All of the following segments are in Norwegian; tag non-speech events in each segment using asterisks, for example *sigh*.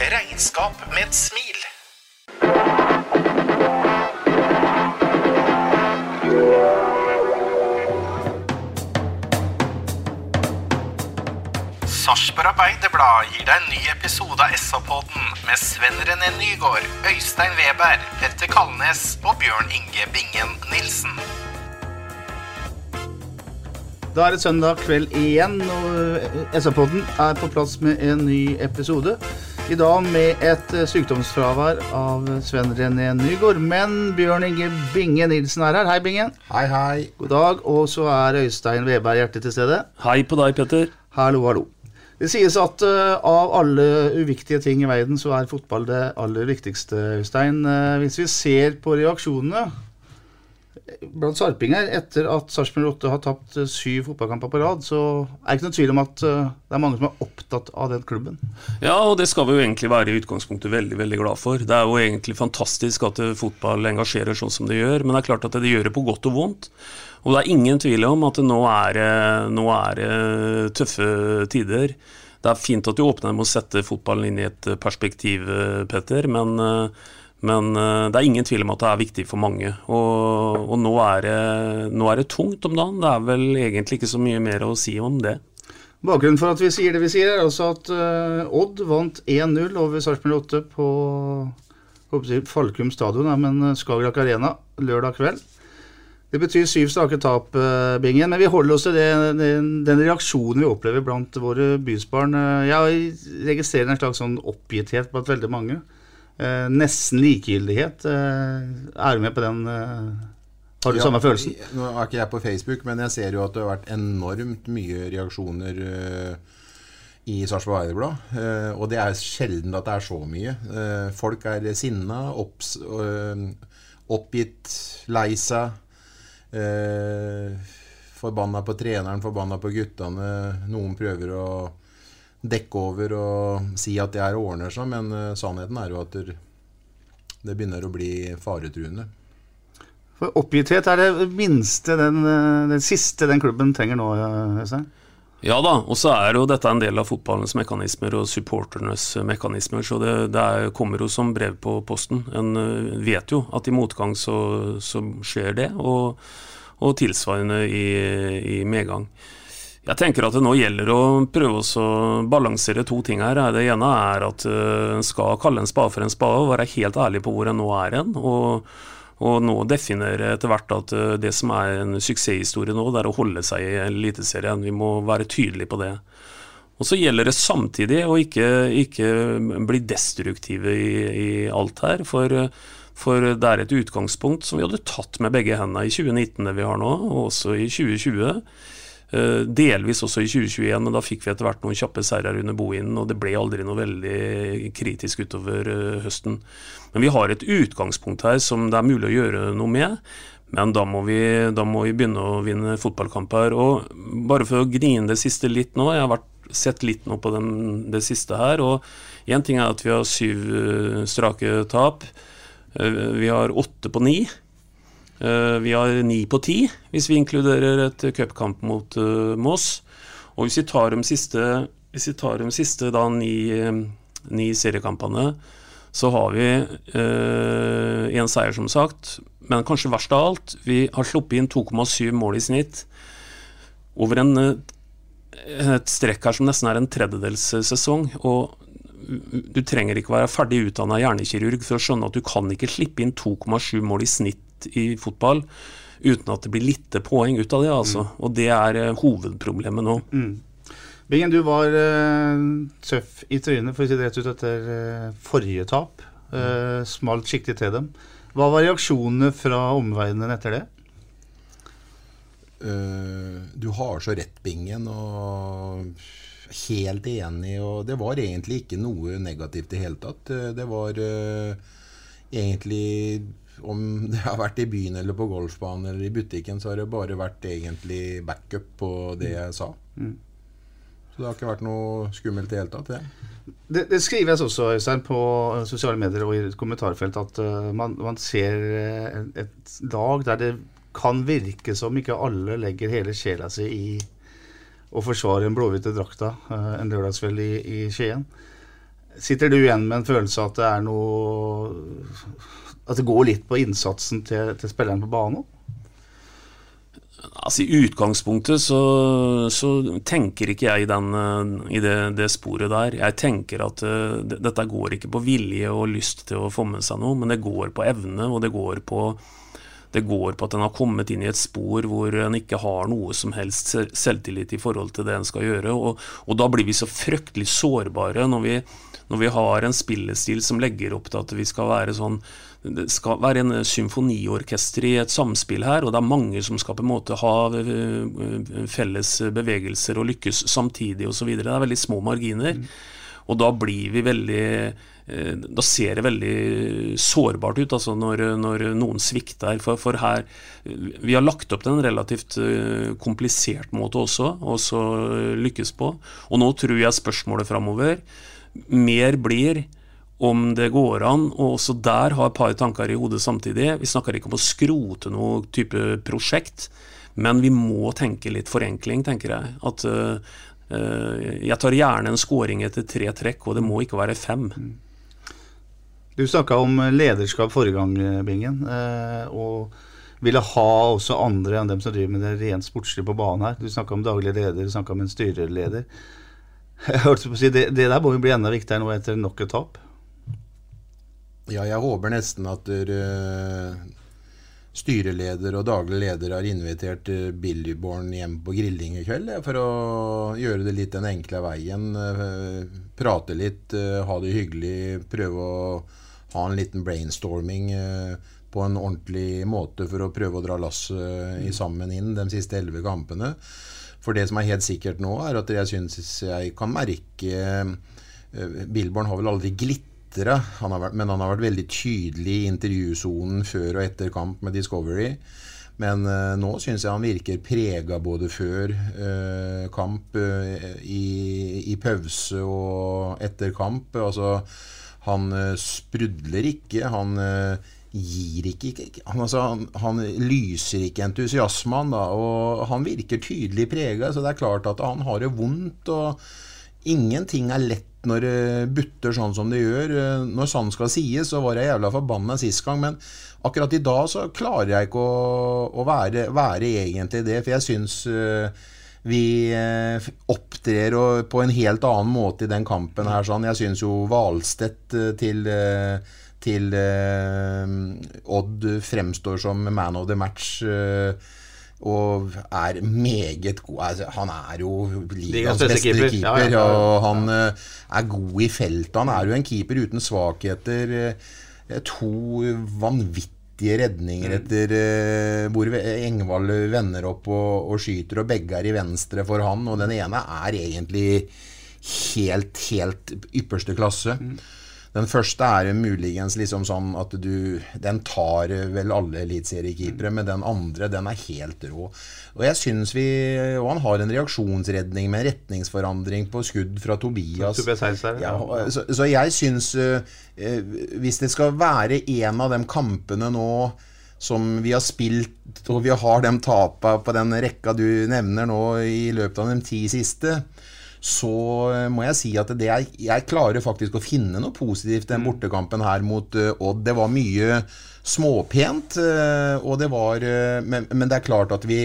Regnskap med et smil. Sarpsborg Arbeiderblad gir deg en ny episode av SA-podden med Sven René Nygård, Øystein Weber, Petter Kalnes og Bjørn Inge Bingen Nilsen. Da er det søndag kveld igjen, og SA-podden er på plass med en ny episode. I dag med et eh, sykdomsfravær av Sven René Nygård. Men Bjørn Inge Binge Nilsen er her. Hei, Bingen. Hei, hei. God dag. Og så er Øystein Veberg Hjerte til stede. Hei på deg, Petter. Hallo, hallo. Det sies at uh, av alle uviktige ting i verden, så er fotball det aller viktigste, Øystein. Uh, hvis vi ser på reaksjonene blant sarpinger etter at Sarpsborg 8 har tapt eh, syv fotballkamper på rad, så er det ikke noen tvil om at eh, det er mange som er opptatt av den klubben. Ja, og det skal vi jo egentlig være i utgangspunktet veldig veldig glad for. Det er jo egentlig fantastisk at eh, fotball engasjerer sånn som det gjør, men det er klart at det gjør det på godt og vondt. Og det er ingen tvil om at nå er det tøffe tider. Det er fint at du åpner med å sette fotballen inn i et perspektiv, Petter, men, men det er ingen tvil om at det er viktig for mange. Og, og nå, er det, nå er det tungt om dagen. Det er vel egentlig ikke så mye mer å si om det. Bakgrunnen for at vi sier det vi sier, er også at eh, Odd vant 1-0 over Sarpsborg 8 på Falkum stadion, men eh, Skagerrak Arena lørdag kveld. Det betyr syv strake tap, eh, Bingen, men vi holder oss til det, den, den reaksjonen vi opplever blant våre bysbarn. Eh, Jeg registrerer en slags sånn oppgitthet blant veldig mange. Eh, nesten likegyldighet. Eh, er du med på den? Eh, har du Ja, samme følelsen? Nå er ikke jeg på Facebook, men jeg ser jo at det har vært enormt mye reaksjoner i Sarpsborg Arbeiderblad. og det er sjelden at det er så mye. Folk er sinna, opps, oppgitt, lei seg. Forbanna på treneren, forbanna på guttene. Noen prøver å dekke over og si at det her ordner seg, men uh, sannheten er jo at det, det begynner å bli faretruende. For oppgitthet er det minste, den, eh, den siste den klubben trenger nå, eh, Øystein. Ja da, og så er jo dette en del av fotballens mekanismer og supporternes mekanismer, så det, det er, kommer jo som brev på posten. En vet jo at i motgang så, så skjer det, og, og tilsvarende i, i medgang. Jeg tenker at det nå gjelder å prøve å balansere to ting her. Det ene er at eh, en skal kalle en spade for en spade og være helt ærlig på hvor en nå er hen. og og nå definere etter hvert at eh, det som er en suksesshistorie nå, det er å holde seg i Eliteserien. Vi må være tydelige på det. Og så gjelder det samtidig å ikke, ikke bli destruktive i, i alt her. For, for det er et utgangspunkt som vi hadde tatt med begge hendene i 2019, det vi har nå, og også i 2020. Eh, Delvis også i 2021, men da fikk vi etter hvert noen kjappe seirer under Bohinen, og det ble aldri noe veldig kritisk utover eh, høsten. Men vi har et utgangspunkt her som det er mulig å gjøre noe med. Men da må, vi, da må vi begynne å vinne fotballkamper. Og bare for å gni inn det siste litt nå, jeg har vært, sett litt nå på den, det siste her. Og én ting er at vi har syv eh, strake tap. Vi har åtte på ni. Eh, Vi har ni på ti, hvis vi inkluderer et cupkamp mot eh, Moss. Og hvis vi tar de siste, tar de siste da, ni, eh, ni seriekampene, så har vi én seier, som sagt. Men kanskje verst av alt, vi har sluppet inn 2,7 mål i snitt over en, et strekk her som nesten er en tredjedels sesong. Og du trenger ikke være ferdig utdanna hjernekirurg for å skjønne at du kan ikke slippe inn 2,7 mål i snitt i fotball uten at det blir lite poeng ut av det. altså. Mm. Og det er uh, hovedproblemet nå. Mm. Bingen, du var uh, tøff i trynet for å si det rett ut etter uh, forrige tap. Uh, smalt skikkelig til dem. Hva var reaksjonene fra omverdenen etter det? du har så rett, Bingen. og helt enig. og Det var egentlig ikke noe negativt i det hele tatt. Det var egentlig om det har vært i byen eller på golfbanen eller i butikken, så har det bare vært egentlig backup på det jeg sa. Mm. Så det har ikke vært noe skummelt i det hele tatt. Det. Det, det skrives også Øystein, på sosiale medier og i kommentarfelt at uh, man, man, ser et, et lag der det kan virke som ikke alle legger hele sjela si i å forsvare den blåhvite drakta uh, en lørdagskveld i, i Skien. Sitter du igjen med en følelse av at det er noe At det går litt på innsatsen til, til spilleren på banen? Altså I utgangspunktet så, så, tenker ikke jeg den, eh, i det, det, sporet der. Jeg tenker at uh, dette går ikke på vilje og lyst til å få med seg noe, men det går på evne, og det går på, det går på at en har kommet inn i et spor hvor en ikke har noe som helst selvtillit i forhold til det en skal gjøre. Og, og da blir vi så fryktelig sårbare når vi, når vi har en spillestil som legger opp til at vi skal være sånn det skal være en symfoniorkester i et samspill her, og det er mange som skal på en måte ha eh, felles bevegelser og lykkes samtidig osv. Det er veldig små marginer. Mm. Og da blir vi veldig eh, Da ser det veldig sårbart ut altså når, når noen svikter. For, for, her Vi har lagt opp til en relativt eh, komplisert måte også, og så lykkes på. Og nå tror jeg spørsmålet framover mer blir om det går an og også der har et par tanker i hodet samtidig. Vi snakker ikke om å skrote noe type prosjekt, men vi må tenke litt forenkling, tenker jeg. At uh, jeg tar gjerne en scoring etter tre trekk, og det må ikke være fem. Du snakka om lederskap forrige gang, Bingen. Uh, og ville ha også andre enn dem som driver med det rent sportslige på banen her. Du snakka om daglig leder, du snakka om en styreleder. Jeg hørte på å si, det, det der må jo bli enda viktigere nå etter nok et tap? Ja, jeg håper nesten at uh, styreleder og daglig leder har invitert uh, Billyborn hjem på grilling i kveld for å gjøre det litt den enkle veien. Uh, prate litt, ha det hyggelig, prøve å ha en liten brainstorming på en ordentlig måte for å prøve å dra lasset sammen inn de siste elleve kampene. For det som er helt sikkert nå, er at jeg syns jeg kan merke Billborn har vel aldri glitt lettere, han vært, men han har vært veldig tydelig i intervjusonen før og etter kamp med Discovery. Men uh, nå syns jeg han virker prega både før uh, kamp, uh, i, i, pause og etter kamp. Altså, han sprudler ikke. Han gir ikke, han, altså, han, han, lyser ikke entusiasmen, da, og han virker tydelig prega. Så det er klart at han har det vondt. og Ingenting er lett når det butter sånn som det gjør. Eh, når sant skal sies, så var jeg jævla forbanna sist gang, men akkurat i dag så klarer jeg ikke å, å være, være, egentlig det. For jeg syns uh, vi opptrer på en helt annen måte i den kampen her. Sånn. Jeg syns jo Hvalstedt til til Odd fremstår som man of the match. Uh, og er meget god. Altså, han er jo ligaens beste keeper, keeper ja, ja, ja. og han uh, er god i feltet. Han er jo en keeper uten svakheter. Uh, to vanvittige redninger mm. etter hvor Engvald vender opp og, og, skyter, og begge er i venstre for han. Og den ene er egentlig helt, helt ypperste klasse. Mm. Den første er muligens liksom sånn at du Den tar vel alle eliteseriekeepere, men den andre, den er helt rå. Og jeg synes vi Og han har en reaksjonsredning med en retningsforandring på skudd fra Tobias. Ja, så, så, jeg syns uh, Hvis det skal være en av de kampene nå som vi har spilt, og vi har de tapa på den rekka du nevner nå i løpet av de ti siste, så eh, må jeg si at det er, jeg klarer faktisk å finne noe positivt den mm. bortekampen her mot uh, Odd. Det var mye småpent, uh, og det var men, men, det er klart at vi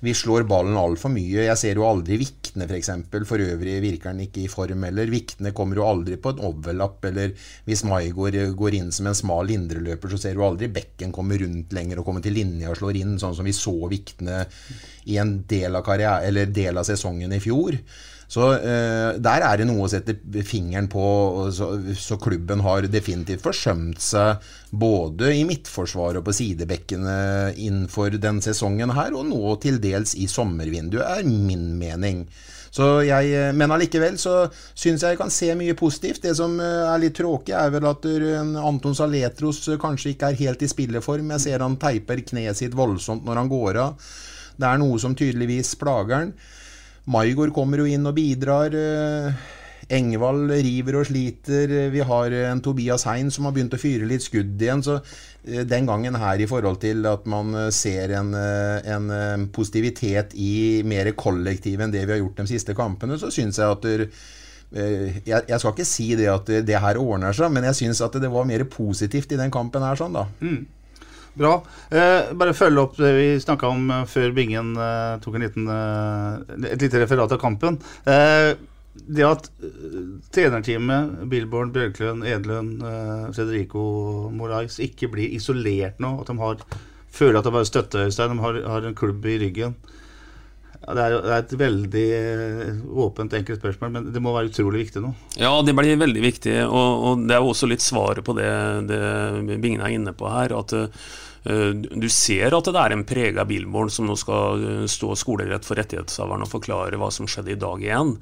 vi slår ballen altfor mye. Jeg ser jo aldri Vikne f.eks. For, eksempel. for øvrig virker han ikke i form heller. Vikne kommer jo aldri på en overlapp. Eller hvis Maigård går inn som en smal indreløper, så ser du aldri Bekken komme rundt lenger og komme til linja og slår inn, sånn som vi så Vikne i en del av, karriere, eller del av sesongen i fjor. Så eh, der er det noe å sette fingeren på. Så, så, klubben har definitivt forsømt seg både i midtforsvaret og på sidebekkene innenfor den sesongen her, og nå til dels i sommervinduet, er min mening. Jeg, eh, men allikevel så syns jeg jeg kan se mye positivt. Det som eh, er litt tråkig, er vel at Anton Saletros kanskje ikke er helt i spilleform. Jeg ser han teiper kneet sitt voldsomt når han går av. Det er noe som tydeligvis plager han. Maigård kommer jo inn og bidrar. Eh, Engvald river og sliter. Vi har en Tobias Hein som har begynt å fyre litt skudd igjen. Så eh, den gangen her i forhold til at man eh, ser en, en positivitet i mer kollektiv enn det vi har gjort de siste kampene, så syns jeg at der, jeg, jeg, skal ikke si det at det her ordner seg, men jeg syns at det var mer positivt i den kampen her. sånn da. Mm. Bra. Eh, bare følge opp det vi snakka om eh, før Bingen eh, tok en liten, eh, et lite referat av kampen. Eh, det at eh, trenerteamet, Billborn, Bjørklund, Edlund, Federico Morais ikke blir isolert nå, at de har, føler at de har støtte, Øystein, de har, har, en klubb i ryggen. Ja, det, er, det er et veldig åpent, enkelt spørsmål, men det må være utrolig viktig nå. Ja, det blir veldig viktig, og, og det er også litt svaret på det, det Bingen er inne på her. at Eh, du ser at det er en prega bilmål som nå skal eh, stå skolerett for rettighetshaveren og forklare hva som skjedde i dag igjen.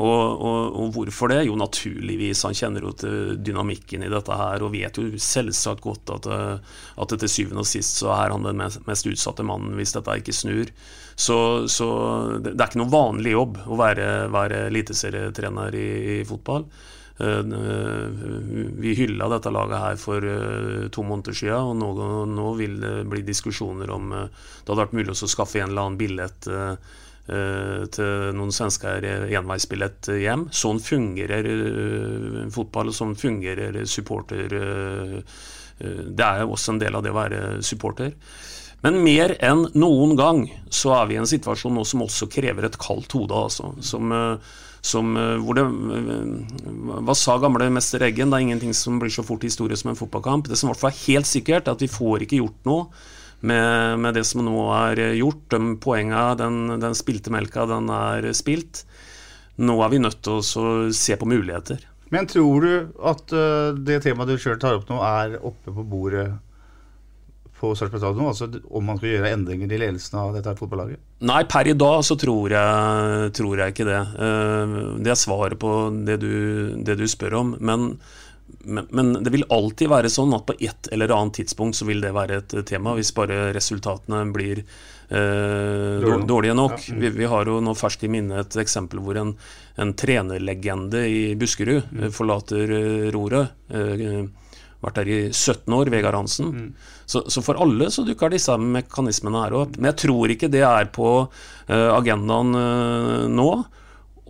Og, og, og, hvorfor det? Jo, naturligvis. Han kjenner jo til dynamikken i dette her og vet jo selvsagt godt at, eh, at til syvende og sist så er han den mest, mest utsatte mannen hvis dette ikke snur. Så, så, det er ikke noe vanlig jobb å være, være eliteserietrener i, i fotball. Eh, vi hylla dette laget her for eh, to måneder siden, og nå, nå vil det bli diskusjoner om eh, det hadde vært mulig å skaffe en eller annen billett til noen svensker enveisbillett hjem. Sånn fungerer fotball, sånn fungerer supporter. Det er jo også en del av det å være supporter. Men mer enn noen gang så er vi i en situasjon nå som også krever et kaldt hode. Altså, som, som, eh, hvor det, eh, Hva sa gamle mester Eggen? Det er ingenting som blir så fort historie som en fotballkamp. Det som i hvert fall er helt sikkert, er at vi får ikke gjort noe med, med det som nå er gjort. De poengene, den, den spilte melka, den er spilt. Nå er vi nødt til å se på muligheter. Men tror du at det temaet du sjøl tar opp nå, er oppe på bordet på Sarpsborg stadion? Altså om man skal gjøre endringer i ledelsen av dette fotballaget? Nei, per i dag så tror jeg, tror jeg ikke det. Eh, det er svaret på det du, det du spør om. Men, men, men, det vil alltid være sånn at på et eller annet tidspunkt så vil det være et tema, hvis bare resultatene blir eh, dårlige nok. Ja. Vi, vi, har jo nå ferskt i minne et eksempel hvor en, en trenerlegende i Buskerud mm. forlater uh, roret. Uh, vært der i 17 år, Vegard Hansen. Mm. Så, så, for alle så dukker disse mekanismene her opp. Men jeg tror ikke det er på uh, agendaen uh, nå.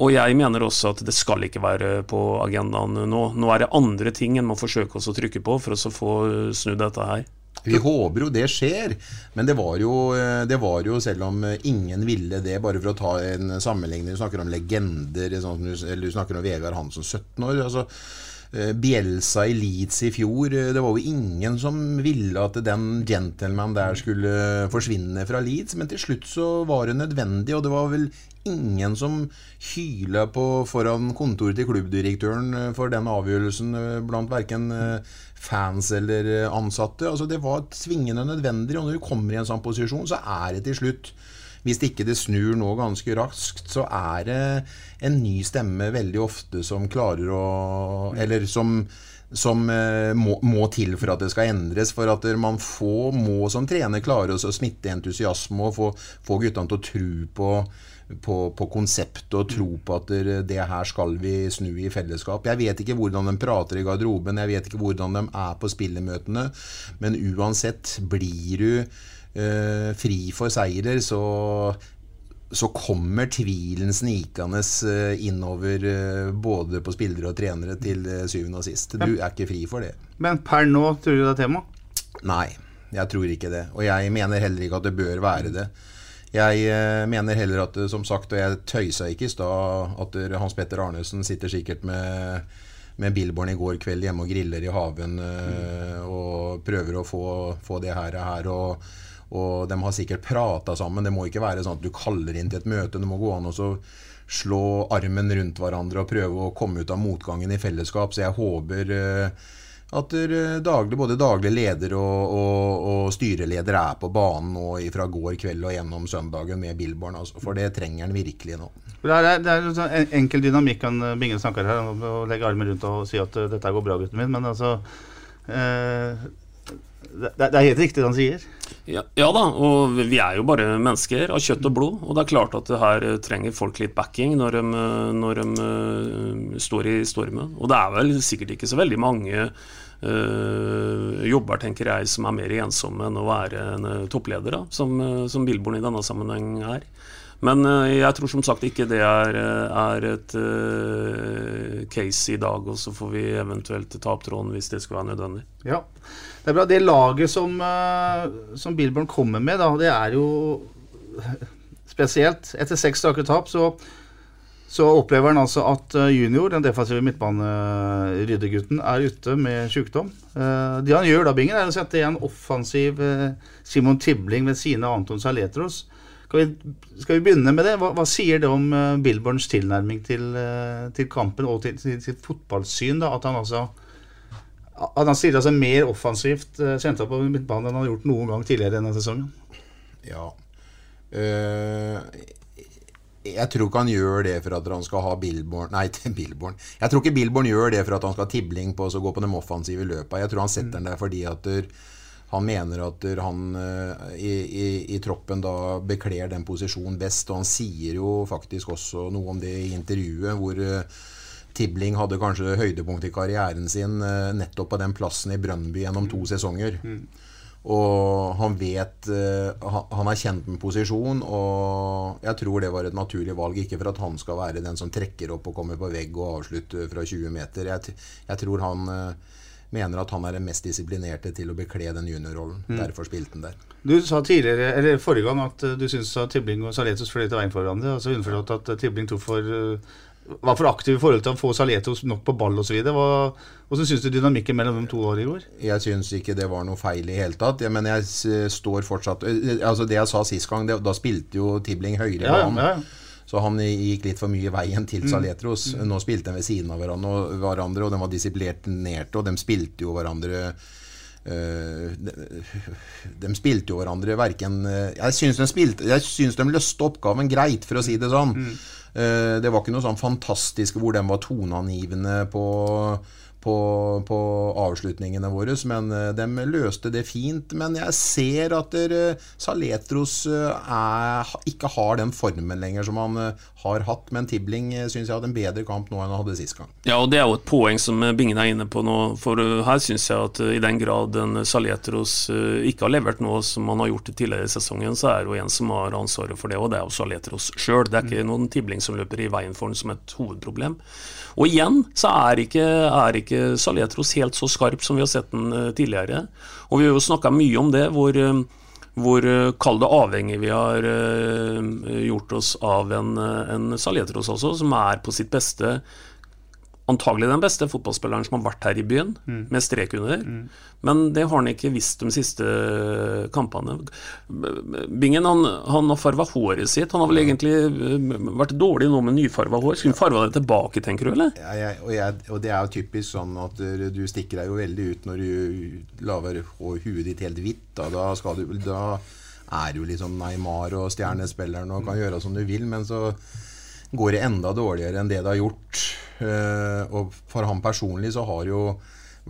Og jeg mener også at det skal ikke være på agendaen nå. Nå er det andre ting en må forsøke å trykke på for å få snudd dette her. Vi håper jo det skjer, men det var, jo, eh, det var, jo, selv om ingen ville det, bare for å ta en sammenligning Du snakker om legender, sånn, eller du snakker om Vegard Hansen, 17 år. altså Eh, Bjelsa i Leeds i fjor. Eh, det var jo ingen som ville at den gentleman der skulle forsvinne fra Leeds, men til slutt så var det nødvendig, og det var vel ingen som hyla på foran kontoret til klubbdirektøren eh, for den avgjørelsen blant verken fans eller ansatte. Altså Det var tvingende nødvendig, og når du kommer i en sånn posisjon, så er det til slutt hvis ikke det snur nå ganske raskt, så er det en ny stemme veldig ofte som klarer å Eller som, som eh, må, må, til for at det skal endres. For at man få, må som trener klare å smitte entusiasme og få, få guttene til å tro på på, på konseptet og tro på at det her skal vi snu i fellesskap. Jeg vet ikke hvordan de prater i garderoben, jeg vet ikke hvordan de er på spillemøtene, men uansett blir du uh, fri for seirer, så, så kommer tvilen snikende uh, innover uh, både på spillere og trenere til syvende og sist. Du er ikke fri for det. Men per nå tror du det er tema? Nei, jeg tror ikke det. Og jeg mener heller ikke at det bør være det. Jeg eh, mener heller at, som sagt, og jeg tøysa ikke i stad, at Hans Petter Arnesen sitter sikkert med, med Billborn i går kveld hjemme og griller i haven mm. og prøver å få, få det her, her og, og de har sikkert prata sammen. Det må ikke være sånn at du kaller inn til et møte. Det må gå an å slå armen rundt hverandre og prøve å komme ut av motgangen i fellesskap. Så jeg håper at daglig, både daglig leder og, og, og, styreleder er på banen nå fra går kveld og gjennom søndagen med Billborn. Altså, for det trenger han virkelig nå. Det er, det er en sånn enkel dynamikk han Bingen snakker her, å legge armen rundt og si at dette går bra, gutten min. Men altså eh, det, det, er helt riktig det han sier. Ja, ja, da, og vi er jo bare mennesker av kjøtt og blod. Og det er klart at her trenger folk litt backing når de, når de uh, står i stormen. Og det er vel sikkert ikke så veldig mange øh, jobber, tenker jeg, som er mer ensomme enn å være en uh, toppleder, da, som, som Billborn i denne sammenheng er. Men jeg tror som sagt ikke det er, er et case i dag, og så får vi eventuelt ta opp tråden hvis det skulle være nødvendig. Ja, det er bra. Det laget som, som Billborn kommer med, da, det er jo spesielt. Etter seks strake tap så så opplever han altså at eh, junior, den defensive midtbaneryddegutten, er ute med sykdom. Eh, det han gjør da, Bingen, er å sette en offensiv eh, Simon Tibling ved siden av Anton Saletros. Skal vi, skal vi begynne med det? Hva, hva, sier det om Billborns tilnærming til, til kampen og til sitt fotballsyn? da, At han altså at han stiller seg mer offensivt sentra på midtbanen enn han har gjort noen gang tidligere denne sesongen? Ja. Uh, jeg tror ikke han gjør det for at han skal ha Billborn Nei, *laughs* til Billborn. Jeg tror ikke Billborn gjør det for at han skal ha tibling på å gå på de offensive løpa. Jeg tror han setter den der fordi at han mener at han eh, i, i, i, troppen da bekler den posisjonen best. Og han sier jo faktisk også noe om det i intervjuet, hvor eh, Tibling hadde kanskje høydepunkt i karrieren sin eh, nettopp på den plassen i Brønnby gjennom to sesonger. Mm. Og han vet uh, Han er kjent med posisjon, og jeg tror det var et naturlig valg. Ikke for at han skal være den som trekker opp og kommer på vegg og avslutter fra 20 meter. Jeg, jeg tror han uh, mener at han er den mest disiplinerte til å bekle den juniorrollen. Mm. Derfor spilte han der. Du sa tidligere, eller forrige gang at du du at Tibling og Saletus fløy til veien for hverandre. Altså Underforstått at Tibling tok for var for aktiv i forhold til å få Saletos nok på ball osv. Hvordan syns du dynamikken mellom de to var i går? Jeg syns ikke det var noe feil i hele tatt. Men jeg står fortsatt Altså Det jeg sa sist gang, det, da spilte jo Tibling høyre ja, ja, ja. Så han gikk litt for mye i veien til mm. Saletros. Mm. Nå spilte de ved siden av hverandre, og de var disiplinerte, og de spilte jo hverandre Uh, de, de, spilte jo hverandre verken Jeg syns de, spilte, jeg syns de løste oppgaven greit, for å si det sånn. Mm. Uh, det var ikke noe sånn fantastisk hvor den var toneangivende på på, på, avslutningene våre. Men eh, de løste det fint. Men jeg ser at Saletros eh, er, ikke har den formen lenger som han eh, har hatt. Men Tibling syns jeg hadde en bedre kamp nå enn han hadde sist gang. Ja, og det er jo et poeng som Bingen er inne på nå. For her syns jeg at i den grad en Saletros ikke har levert noe som han har gjort tidligere i sesongen, så er det jo en som har ansvaret for det, og det er jo Saletros sjøl. Det er ikke noen Tibling som løper i veien for ham som et hovedproblem. Og igjen så er ikke, er ikke Saletros helt så skarp som vi har sett den eh, tidligere. Og vi har jo snakka mye om det, hvor, eh, hvor eh, kall avhengig vi har gjort oss av en, en Saletros også, som er på sitt beste antagelig den beste fotballspilleren som har vært her i byen, mm. med strek under. Mm. Men det har han ikke visst de siste kampene. Bingen han, han har farva håret sitt. Han har vel egentlig eh, vært dårlig nå med nyfarva hår. Skulle han farva det tilbake, tenker du, eller? Ja, jeg, og, jeg, og, det er jo typisk sånn at du stikker deg jo veldig ut når du lager huet ditt helt hvitt. Da, da, du, da er du liksom Neymar og stjernespilleren og kan mm. gjøre som du vil, men så går det enda dårligere enn det det har gjort. Uh, og for ham personlig så har jo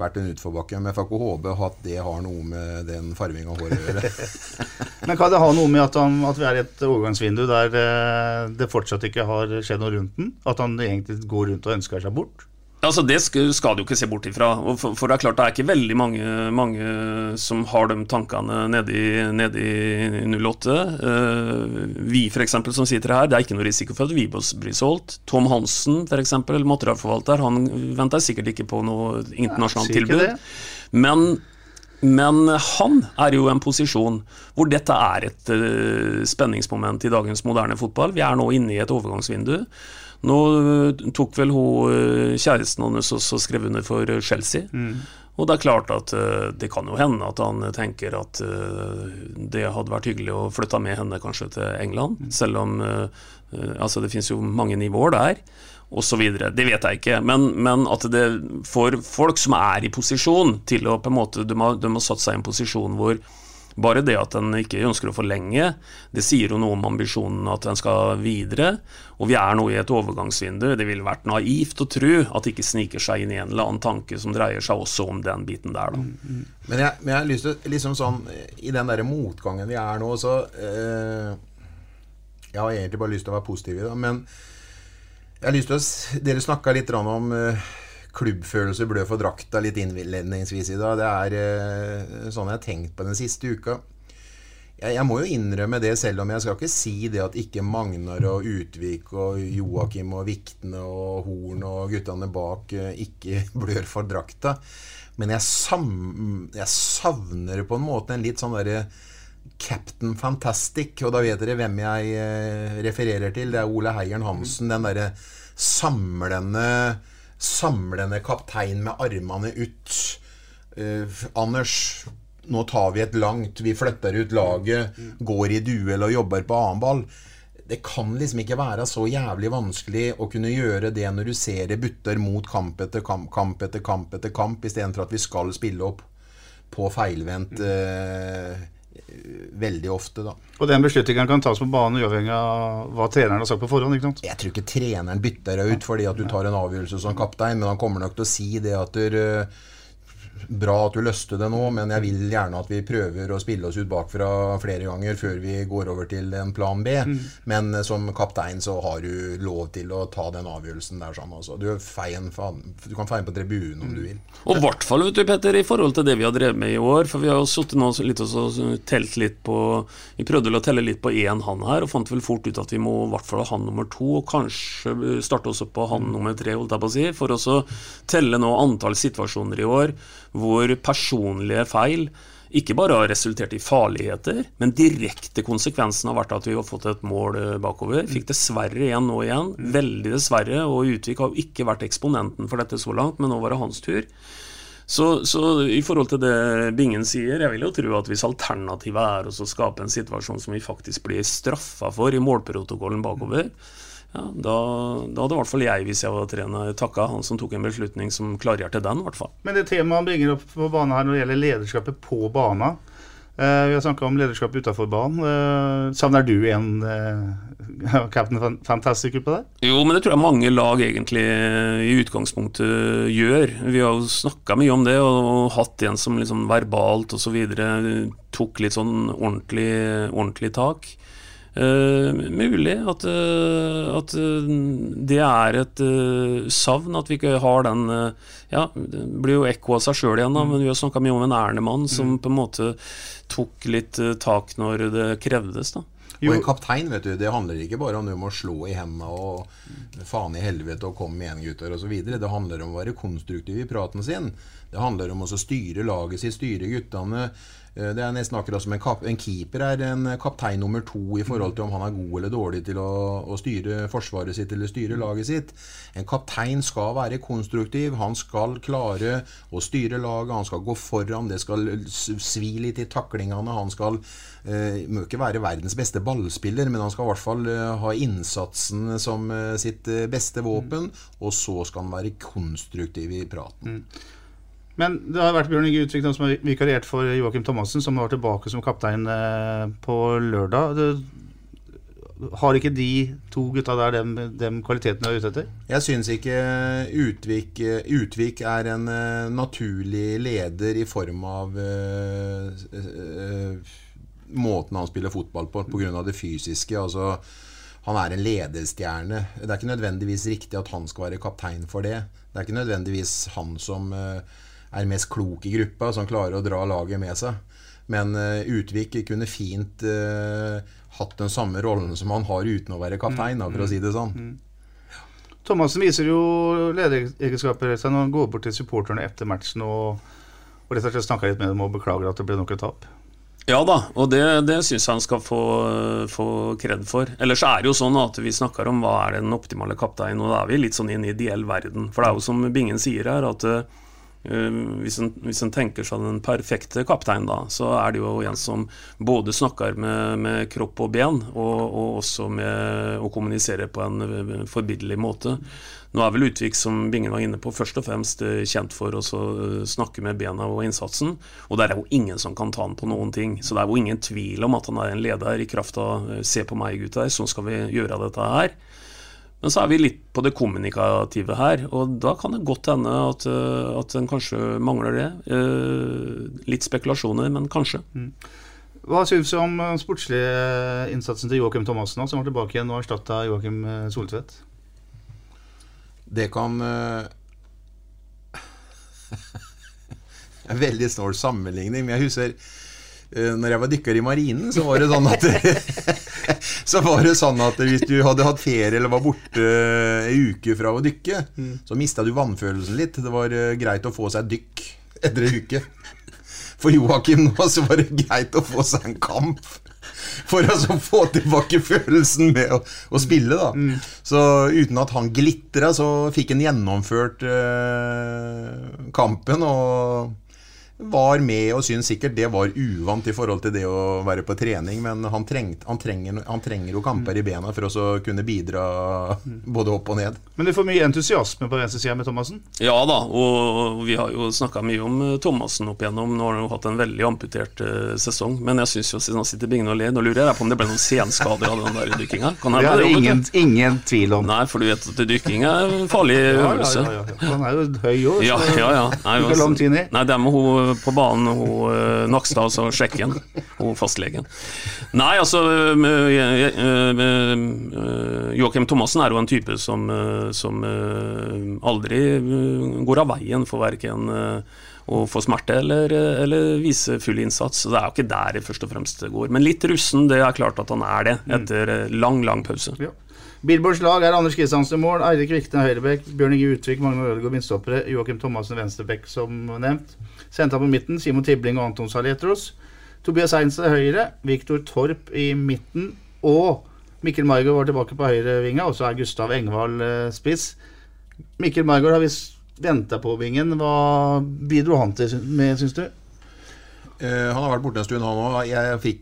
vært en utforbakke. Men jeg får ikke håpe at det har noe med den farvinga av håret å gjøre. *laughs* men kan det ha noe med at, han, at vi er i et overgangsvindu der uh, det fortsatt ikke har skjedd noe rundt den? At han egentlig går rundt og ønsker seg bort? Altså Det skal du ikke se bort ifra. For, for, det er klart det er ikke veldig mange, mange som har de tankene nede i, nede i 08. vi for eksempel, som sitter her, det er ikke noe risiko for at vi blir solgt. Tom Hansen f.eks., materialforvalter, han venter sikkert ikke på noe internasjonalt tilbud. Men Men han er jo i en posisjon hvor dette er et uh, spenningsmoment i dagens moderne fotball. Vi er nå inne i et overgangsvindu. Nå uh, tok vel hun uh, kjæresten hans også skrev under for Chelsea. Mm. Og det er klart at det kan jo hende at han tenker at det hadde vært hyggelig å flytte med henne kanskje til England, mm. selv om altså det finnes jo mange nivåer der osv. Det vet jeg ikke. Men, men, at det for folk som er i posisjon til å på en måte De må, de må satt seg i en posisjon hvor bare det at en ikke ønsker å forlenge, det sier jo noe om ambisjonen at en skal videre. Og vi er nå i et overgangsvindu. Det ville vært naivt å tro at det ikke sniker seg inn i en eller annen tanke som dreier seg også om den biten der, da. Men, jeg, men jeg, har lyst til liksom sånn I den derre motgangen vi er nå, så øh, Jeg har egentlig bare lyst til å være positiv i det, men jeg har lyst til å, Dere snakka litt om uh, klubbfølelse blø for drakta litt innledningsvis i dag. Det er uh, sånn jeg har tenkt på den siste uka. Jeg, jeg, må jo innrømme det, selv om jeg skal ikke si det at ikke Magnar og Utvik og Joakim og Vikne og Horn og guttene bak uh, ikke *laughs* blør for drakta. Men jeg, sam, jeg savner på en måte en litt sånn derre Captain Fantastic. Og da vet dere hvem jeg eh, refererer til. Det er Ole Heieren Hansen. Den derre samlende, samlende kaptein med armene ut. Uh, Anders, nå tar vi et langt. Vi flytter ut laget, går i duell og jobber på annen ball. Det kan liksom ikke være så jævlig vanskelig å kunne gjøre det når du ser det butter mot kamp etter kamp, kamp etter kamp etter kamp, istedenfor at vi skal spille opp på feilvendt uh, veldig ofte, da. Og den beslutningen kan tas på banen uavhengig av hva treneren har sagt på forhånd? ikke sant? Jeg tror ikke treneren bytter deg ut fordi at du tar en avgjørelse som kaptein, men han kommer nok til å si det at du, Bra at du løste det nå, men jeg vil gjerne at vi prøver å spille oss ut bakfra flere ganger før vi går over til en plan B. Mm. Men eh, som kaptein så har du lov til å ta den avgjørelsen der sånn. Altså. Du, feien, du, kan feie på tribunen om mm. du vil. Og i hvert fall, vet du, Petter, i forhold til det vi har drevet med i år. For vi har jo sittet nå litt og telt litt på Vi prøvde å telle litt på én han her, og fant vel fort ut at vi må i hvert fall ha han nummer to, og kanskje starte også på han nummer tre, holdt jeg på å si, for å telle nå antall situasjoner i år hvor personlige feil ikke bare har resultert i farligheter, men direkte konsekvensen har vært at vi har fått et mål eh, bakover. Fikk dessverre igjen nå igjen. Veldig dessverre. Og Utvik har jo ikke vært eksponenten for dette så langt, men nå var det hans tur. Så, så, i forhold til det Bingen sier, jeg vil jo tro at hvis alternativet er å skape en situasjon som vi faktisk blir straffa for i målprotokollen bakover, ja, da, da, hadde i hvert fall jeg, hvis jeg var trener, takka han som tok en beslutning som klargjorde den. hvert fall. Men det temaet han bringer opp på banen her når det gjelder lederskapet på banen eh, Vi har snakka om lederskap utafor banen. Eh, savner du en eh, *laughs* Captain Fantastic på det? Jo, men det tror jeg mange lag egentlig eh, i utgangspunktet gjør. Vi har jo snakka mye om det og, og hatt en som liksom verbalt osv. tok litt sånn ordentlig, ordentlig tak. Uh, mulig at, uh, at uh, det er et savn, at vi ikke har den Ja, det blir jo ekko av seg sjøl igjen, da, mm. men vi har snakka mye om en Ernemann som mm. på en måte tok litt tak når det krevdes. da og en kaptein, vet du, det handler ikke bare om du må slå i hendene og faen i helvete og komme igjen, gutter, osv. Det handler om å være konstruktiv i praten sin. Det handler om å styre laget sitt, styre guttene. Eh, det er nesten akkurat som en, en, keeper er en kaptein nummer to i forhold til om han er god eller dårlig til å, å, styre forsvaret sitt eller styre laget sitt. En kaptein skal være konstruktiv. Han skal klare å styre laget. Han skal gå foran. Det skal svi litt i taklingene. Han skal eh, må ikke være verdens beste ballspiller, men han skal i hvert fall eh, ha innsatsen som eh, sitt beste våpen. Og så skal han være konstruktiv i praten. Mm. Men det har vært Bjørn Inge Utvik som har vikariert for Joakim Thomassen, som var tilbake som kaptein eh, på lørdag. Det, har ikke de to gutta der de, den kvalitetene du er ute etter? Jeg syns ikke Utvik, Utvik, er en uh, naturlig leder i form av øh, øh, måten han spiller fotball på, pga. det fysiske. altså han er en lederstjerne. Det er ikke nødvendigvis riktig at han skal være kaptein for det. Det er ikke nødvendigvis han som uh, er mest klok i gruppa, som klarer å dra laget med seg. Men uh, Utvik kunne fint uh, hatt den samme rollen som han har uten å være kaptein, for å mm, si det sånn. Mm. Thomassen viser jo lederegenskaper når han går bort til supporterne etter matchen og, Og rett og slett snakker litt med dem og beklager at det ble nok et tap. Ja da, og det, det syns jeg han skal få, få kred for. Ellers er det jo sånn at vi snakker om hva er den optimale kapteinen, og da er vi litt sånn i en ideell verden. For det er jo som Bingen sier her, at uh, hvis, en, hvis en tenker seg den perfekte kaptein, da, så er det jo en som både snakker med, med kropp og ben, og, og også med å kommunisere på en eh, forbilledlig måte. Nå er vel Utvik, som Bingen var inne på, først og fremst eh, kjent for å eh, snakke med bena og innsatsen. Og der er jo ingen som kan ta han på noen ting. Så det er jo ingen tvil om at han er en leder i kraft av 'se på meg, gutter, sånn skal vi gjøre dette her'. Men så er vi litt på det kommunikative her, og da kan det godt hende at, at en kanskje mangler det. Litt spekulasjoner, men kanskje. Mm. Hva syns du om sportslige innsatsen til Joakim Thomassen, som var tilbake igjen og erstatta Joakim Soltvedt? Det kan *laughs* uh, En veldig snål sammenligning, men jeg husker når jeg var dykker i marinen, så var det sånn at *laughs* Så var det sånn at hvis du hadde hatt ferie eller var borte ei uke fra å dykke, mm. så mista du vannfølelsen litt. Det var uh, greit å få seg dykk etter ei uke. For Joakim nå så var det greit å få seg en kamp for å få tilbake følelsen med å, å spille. da mm. Så uten at han glitra, så fikk han gjennomført eh, kampen. Og var med og syntes sikkert det var uvant i forhold til det å være på trening, men han, trengt, han, trenger, han trenger, jo kamper i bena for å kunne bidra *laughs* både opp og ned. Men du får mye entusiasme på venstresida med Thomassen? Ja da, og vi har jo snakka mye om eh, Thomassen opp igjennom. Nå har han jo hatt en veldig amputert uh, sesong, men jeg syns jo siden han sitter bingen og ler Nå lurer jeg på om det ble noen senskader av den der dykkinga? det er det ingen, ingen, tvil om. Nei, for du vet at dykking er en farlig øvelse. Ja, ja, ja, Han er jo høy òg, så ja, ja, ja. Nei, tid. Nei, det hun på banen, hun uh, Nakstad, og sjekken. Hun fastlegen. Nei, altså Joakim Thomassen er jo en type som, som aldri går av veien for verken å få smerte eller, eller, vise full innsats. Så Det er jo ikke der det først og fremst går. Men litt russen, det er klart at han er det, etter lang, lang pause. Ja. Billboards lag er Anders Kristiansen i mål, Eirik Vikne høyrebekk, Bjørn Inge Utvik, Magne Ødegaard midtstoppere, Joakim Thomassen venstrebekk, som nevnt. Senta på midten, Simon Tibling og Anton Saletros. Tobias Einse høyre, Viktor Torp i midten, og Mikkel Margaard var tilbake på høyrevinga, og så er Gustav Engvald eh, spiss. Mikkel Margaard har visst venta på vingen. Hva bidro han til med, syns du? Uh, han har vært borte en stund, han òg.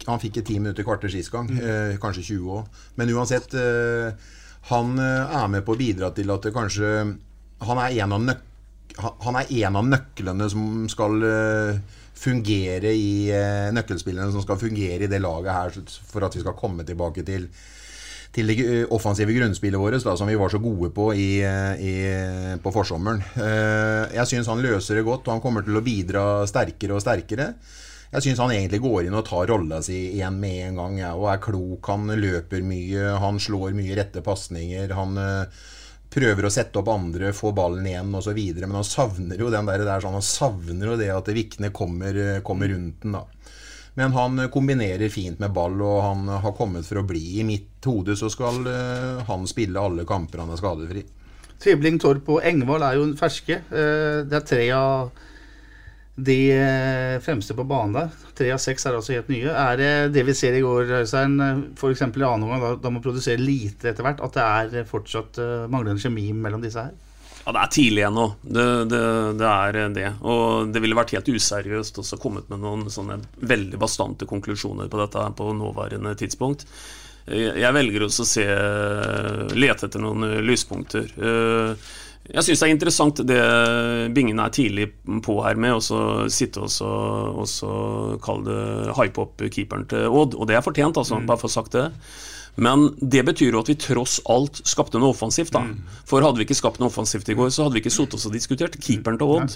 Han fikk ti minutter kvarter sist gang. Mm. Uh, kanskje 20 òg. Men uansett, uh, han er med på å bidra til at det kanskje Han er en av, nøk han er en av nøklene som skal fungere i nøkkelspillene som skal fungere i det laget her for at vi skal komme tilbake til til det eh, offensive grunnspillet vårt, da, som vi var så gode på i, eh, i, på forsommeren. Eh, jeg syns han løser det godt, og han kommer til å bidra sterkere og sterkere. Jeg syns han egentlig går inn og tar rolla si igjen med en gang, ja, og er klok. Han løper mye, han slår mye rette pasninger. Han prøver å sette opp andre, få ballen igjen osv. Men han savner jo den der, der sånn, han savner jo det at Vikne kommer, kommer rundt den. da men han kombinerer fint med ball, og han har kommet for å bli. I mitt hode så skal uh, han spille alle kamper han er skadefri. Tribling, Torp og Engvald er jo ferske. Uh, det er tre av de eh, fremste på banen der. Tre av seks er altså helt nye. Er det det vi ser i går, Øystein, f.eks. i annen omgang, da, da man produsere lite etter hvert, at det er fortsatt uh, manglende kjemi mellom disse her? Ja, Det er tidlig ennå. Det, det, det, er det. Og det ville vært helt useriøst også kommet med noen sånne veldig bastante konklusjoner på dette på nåværende tidspunkt. Jeg velger også å se, lete etter noen lyspunkter. Jeg syns det er interessant det Bingen er tidlig på her med å sitte og så kalle det hype opp keeperen til Odd. Og det er fortjent, altså, mm. bare for å sagt det. Men det betyr jo at vi tross alt skapte noe offensivt. da. Mm. For hadde vi ikke skapt noe offensivt i går, så hadde vi ikke sittet oss og diskutert keeperen til Odd.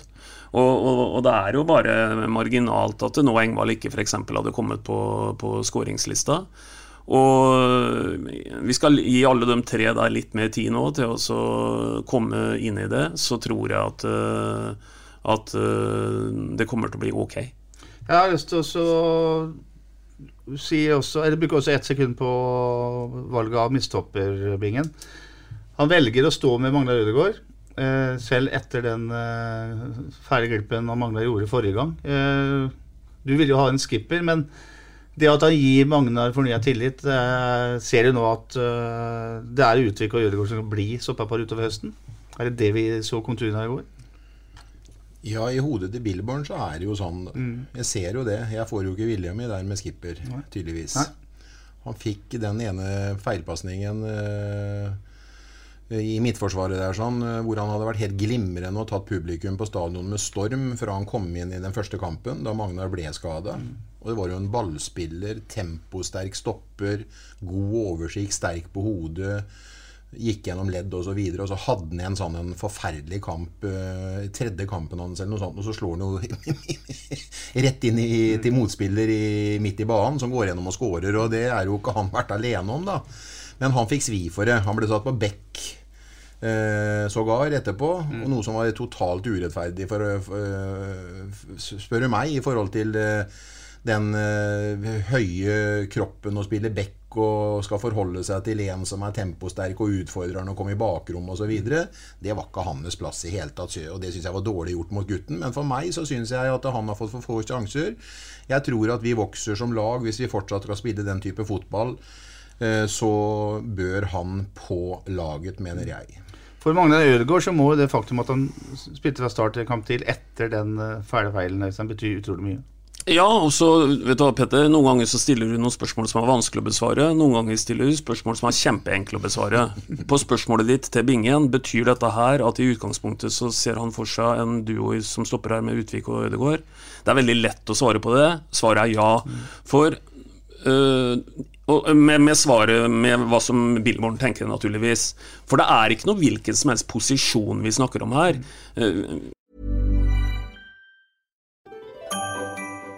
Og, og, og, det er jo bare marginalt at nå Engvald ikke f.eks. hadde kommet på, på skåringslista. Og vi skal gi alle de tre der litt mer tid nå til å komme inn i det. Så tror jeg at, eh, at eh, det kommer til å bli ok. Jeg har lyst til å også, eller bruker også ett sekund på valget av midtstopperbingen. Han velger å stå med Magnar Ødegaard. Eh, selv etter den eh, fæle glippen han Magnar gjorde forrige gang. Eh, du ville jo ha en skipper, men det at han gir Magnar fornya tillit, eh, ser du nå at eh, det er Utvik og Ødegaard som kan bli soppapar utover høsten? Er det det vi så konturene av i går? Ja, i hodet til Billborn så er det jo sånn. Jeg ser jo det. Jeg får jo ikke viljen min der med skipper, tydeligvis. Nei. Han fikk den ene feilpasningen eh, i midtforsvaret der sånn, eh, hvor han hadde vært helt glimrende og tatt publikum på stadion med storm fra han kom inn i den første kampen, da Magnar ble skada. Og det var jo en ballspiller, temposterk stopper, god oversikt, sterk på hodet. Gikk gjennom ledd og så videre, og så hadde han en sånn en forferdelig kamp eh, tredje kampen hans eller noe sånt, og så slår han jo *laughs* rett inn i, til motspiller i, midt i banen, som går gjennom og scorer, og det er jo ikke han vært alene om, da. Men han fikk svi for det. Han ble satt på bekk eh, sågar etterpå, og noe som var totalt urettferdig, for, for, spør du meg, i forhold til eh, den eh, høye kroppen og spille back og skal forholde seg til en som er temposterk og utfordrer han å komme i bakrom osv. Det var ikke hans plass i hele tatt, og det syns jeg var dårlig gjort mot gutten. Men for meg så syns jeg at han har fått for få sjanser. Jeg tror at vi vokser som lag hvis vi fortsatt skal spille den type fotball. eh, Så bør han på laget, mener jeg. For Magnar Ødegaard så må jo det faktum at han spilte fra start til kamp til etter den eh, fæle feilen bety utrolig mye. Ja, og så, vet du hva, Petter, Noen ganger så stiller du noen spørsmål som er vanskelig å besvare. Noen ganger stiller du spørsmål som er kjempeenkle å besvare. På spørsmålet ditt til Bingen, betyr dette her at i utgangspunktet så ser han for seg en duo som stopper her med Utvik og Ødegaard? Det er veldig lett å svare på det. Svaret er ja. For øh, og med, med svaret med hva som Billborn tenker, naturligvis. For det er ikke noe hvilken som helst posisjon vi snakker om her.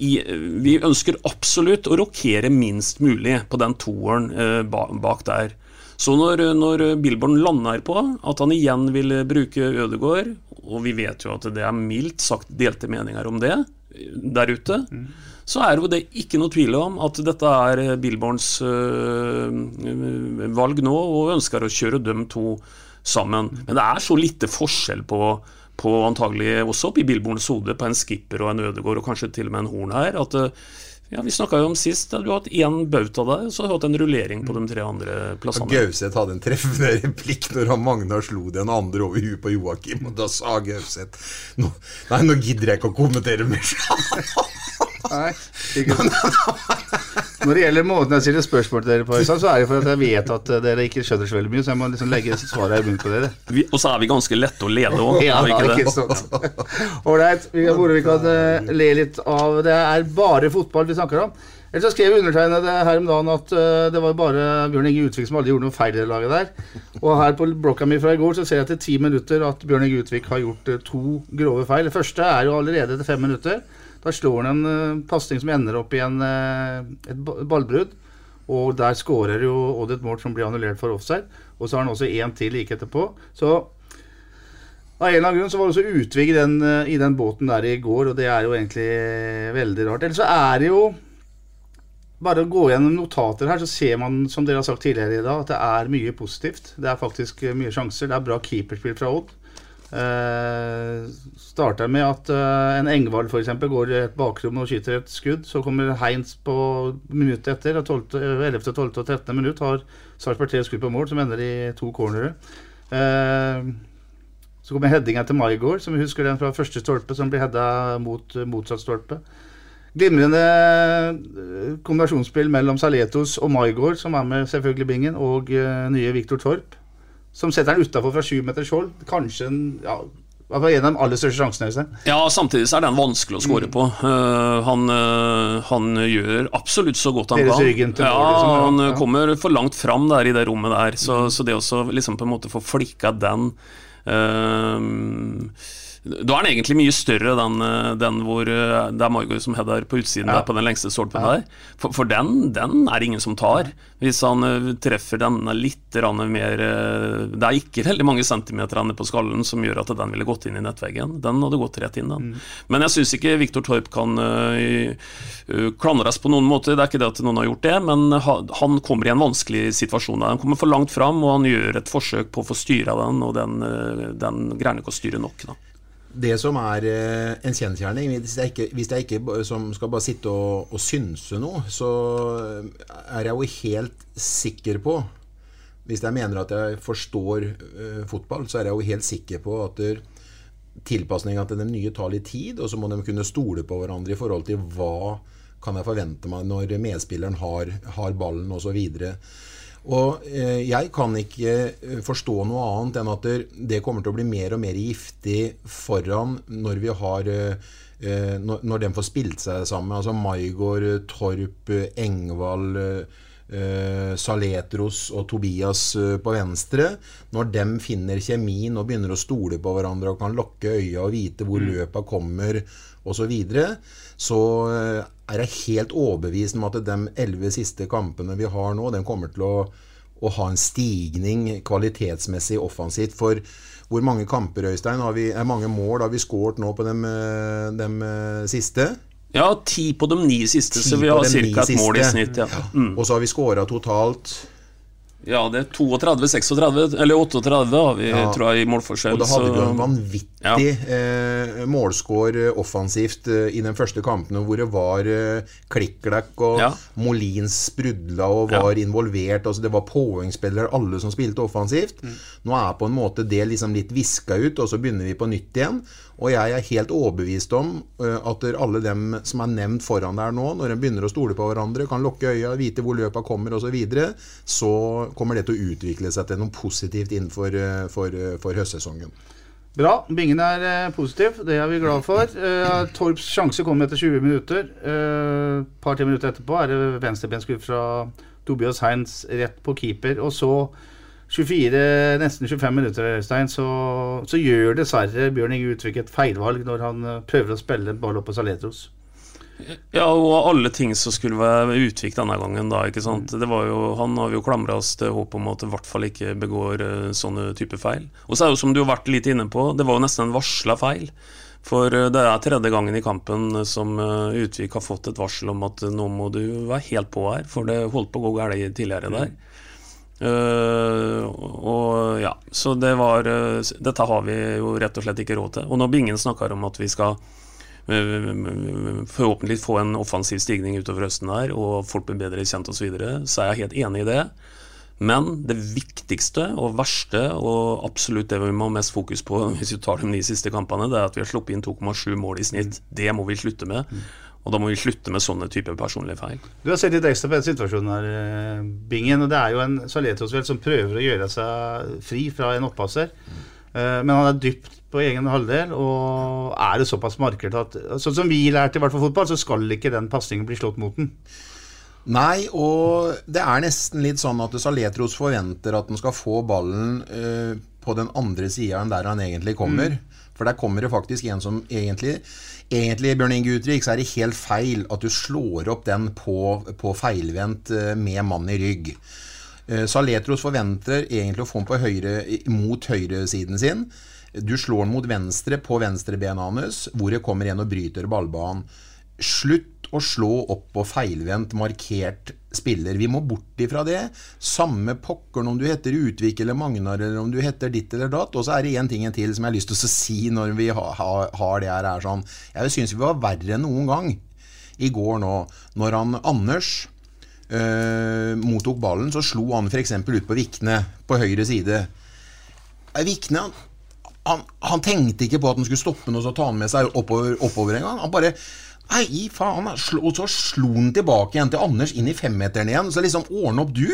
I, vi ønsker absolutt å rokere minst mulig på den toeren eh, ba, bak der. Så når, når Billborn lander på at han igjen vil bruke Ødegård, og vi vet jo at det er mildt sagt delte meninger om det eh, der ute, så er jo det ikke noe tvil om at dette er Billborns øh, valg nå, og ønsker å kjøre dem to sammen. Men det er så lite forskjell på på antagelig også oppi Billborns hode på en skipper og en Ødegård og kanskje til og med en Horn her. at ja, Vi snakka jo om sist du har hatt én bauta der, så har du hatt en rullering på de tre andre plassene. Gauseth hadde en treffende replikk når han Magnar slo den andre over huet på Joakim, og da sa Gauseth Nei, nå gidder jeg ikke å kommentere mer. *laughs* Nei, ikke Når det gjelder måten jeg stiller spørsmål til dere på, så er det for at jeg vet at dere ikke skjønner så veldig mye, så jeg må liksom legge svaret i munnen på dere. Vi, og så er vi ganske lette å lede òg, Ja, ikke ikke sant. Ålreit, vi kan, hvor vi kan uh, le litt av Det er bare fotball vi snakker om. Ellers så skrev undertegnede her om dagen at uh, det var bare Bjørn Inge Utvik som aldri gjorde noe feil i det laget der. Og her på blokka mi fra i går så ser jeg etter ti minutter at Bjørn Inge Utvik har gjort uh, to grove feil. Det første er jo allerede etter fem minutter. Da slår han en uh, pasning som ender opp i en, eh, et ballbrudd. Og der skårer jo Odd et mål som blir annullert for offside. Og så har han også én til like etterpå. Så av en eller annen grunn så var det også utvig i den, eh, i den båten der i går, og det er jo egentlig eh, veldig rart. Ellers så er det jo bare å gå gjennom notater her, så ser man, som dere har sagt tidligere i dag, at det er mye positivt. Det er faktisk eh, mye sjanser. Det er bra keeperspill fra Odd. Eh, starter med at eh, en Engvald f.eks. går i et bakrom og skyter et skudd. Så kommer Heinz på minuttet etter. 12., eh, 11., 12. og 13. minutt har Sarpsborg tre skudd på mål, som ender i to cornere. Eh, så kommer headinga til Maigård, som vi husker den fra første stolpe, som blir heada mot eh, motsatt stolpe. Glimrende eh, kombinasjonsspill mellom Saletos og Maigård, som er med selvfølgelig bingen, og eh, nye Viktor Torp, som setter den utafor fra sju meters hold. Kanskje en, ja, en av de aller største sjansene. Ja, samtidig så er den vanskelig å score på. Uh, han, uh, han gjør absolutt så godt han kan. ja, liksom, han Ja. kommer for langt fram der i det rommet der, så, så det å liksom på en måte få flikka den eh, Da er den egentlig mye større, den, eh, den hvor eh, det er Margot som header på utsiden Ja. der, på den lengste stolpen Ja. der. For, for den, den er det ingen som tar. Hvis han eh, treffer denne litt mer Det er ikke veldig mange centimeterne på skallen som gjør at den ville gått inn i nettveggen. Den hadde gått rett inn, den. Men jeg syns ikke Viktor Torp kan uh, klandres på noen måte. Det er ikke det at noen har gjort det, men ha, han kommer i en vanskelig situasjon. Han kommer for langt fram, og han gjør et forsøk på å få styra den, og den, uh, den greier ikke å styre nok. da. Det som er eh, en kjensgjerning, hvis jeg ikke, hvis jeg ikke skal bare sitte og, og synse noe, så er jeg jo helt sikker på Hvis jeg mener at jeg forstår uh, fotball, så er jeg jo helt sikker på at tilpasninga til den nye tar litt tid, og så må de kunne stole på hverandre i forhold til hva kan jeg forvente meg når medspilleren har, har ballen osv. Og eh, jeg kan ikke eh, forstå noe annet enn at det, kommer til å bli mer og mer giftig foran når vi har eh, når, når de får spilt seg sammen. Altså Maigård, Torp, Engvald, Saletros og Tobias på venstre. Når de finner kjemien og begynner å stole på hverandre og kan lukke øya og vite hvor løpa kommer osv., så, videre, så er jeg helt overbevist om at de elleve siste kampene vi har nå, den kommer til å, å ha en stigning kvalitetsmessig offensivt. For hvor mange kamper, Øystein, har vi, er mange mål har vi skåret nå på de, de siste? Ja, ti på de ni siste, Ti så vi har ca. et mål i snitt. Ja, mm. Og så har vi skåra totalt ja det er 32-36, eller 38 har vi, Ja. tror jeg, i målforskjell. Og da hadde så- vi jo en vanvittig eh, målscore eh, offensivt eh, i den første kampen, hvor det var eh, klikk-klakk, og Ja. Molins sprudla og var involvert. Altså Det var poengspillere, alle som spilte offensivt. Mm. Nå er på en måte det liksom litt viska ut, og så begynner vi på nytt igjen. Og jeg er helt overbevist om eh, at alle dem som er nevnt foran der nå, når de begynner å stole på hverandre, kan lukke øya, vite hvor løpa kommer osv., så, videre, så kommer det til å utvikle seg til noe positivt innenfor eh, for, eh, for høstsesongen. Bra. Bingen er positiv. Det er vi glad for. Torps sjanse kommer etter 20 minutter. Et par-tre minutter etterpå er det venstrebenskudd fra Tobias Heinz rett på keeper. Og så 24, nesten 25 minutter, Øystein, så, så gjør dessverre Bjørn Inge Utvik et feilvalg når han eh, prøver å spille ball opp på Saletros. Ja, og alle ting som skulle være utvik denne gangen, da. ikke sant? Det var jo, han har vi jo klamra oss til håp om at i hvert fall ikke begår eh, sånne type feil. Og så er det jo som du har vært litt inne på, det var jo nesten en varsla feil. For eh, det er tredje gangen i kampen som Utvik har fått et varsel om at nå må du være helt på her, for det holdt på å gå galt tidligere der. Eh, og ja, så det var uh, Dette har vi jo rett og slett ikke råd til. Og når Bingen snakker om at vi skal uh, forhåpentlig få en offensiv stigning utover høsten her, og folk blir bedre kjent osv., så, videre, så er jeg helt enig i det. Men det viktigste og verste, og absolutt det vi må ha mest fokus på *laughs* hvis vi tar de ni siste kampene, det er at vi har sluppet inn 2,7 mål i snitt. Det må vi slutte med. Og da må vi slutte med sånne typer personlige feil. Du har sett litt ekstra på den situasjonen her, eh, Bingen. og Det er jo en Saletros vel som prøver å gjøre seg fri fra en oppasser. Mm. Men han er dypt på egen halvdel, og er det såpass markert at Sånn som vi lærte i hvert fall fotball, så skal ikke den pasningen bli slått mot den. Nei, og det er nesten litt sånn at Saletros forventer at han skal få ballen eh, på den andre sida enn der han egentlig kommer. For der kommer det faktisk en som egentlig Egentlig, Bjørn Inge Utvik, så er det helt feil at du slår opp den på, på feilvendt eh, med mann i rygg. Eh, Saletros forventer egentlig å få den på høyre, mot høyresiden sin. Du slår den mot venstre på venstrebenet hans, hvor det kommer en og bryter ballbanen. Slutt å slå opp på feilvendt markert spiller. Vi må bort ifra det. Samme pokkeren om du heter Utvik eller Magnar, eller om du heter ditt eller datt. Og så er det én ting til som jeg har lyst til å si når vi har, det her. Er sånn. Jeg syns vi var verre enn noen gang i går nå, når han Anders øh, mottok ballen, så slo han f.eks. ut på Vikne på høyre side. Vikne han, han, han tenkte ikke på at han skulle stoppe den og så ta den med seg oppover, oppover en gang. Han bare Nei, faen. Og så slo han tilbake igjen til Anders inn i femmeteren igjen. Så liksom ordne opp du.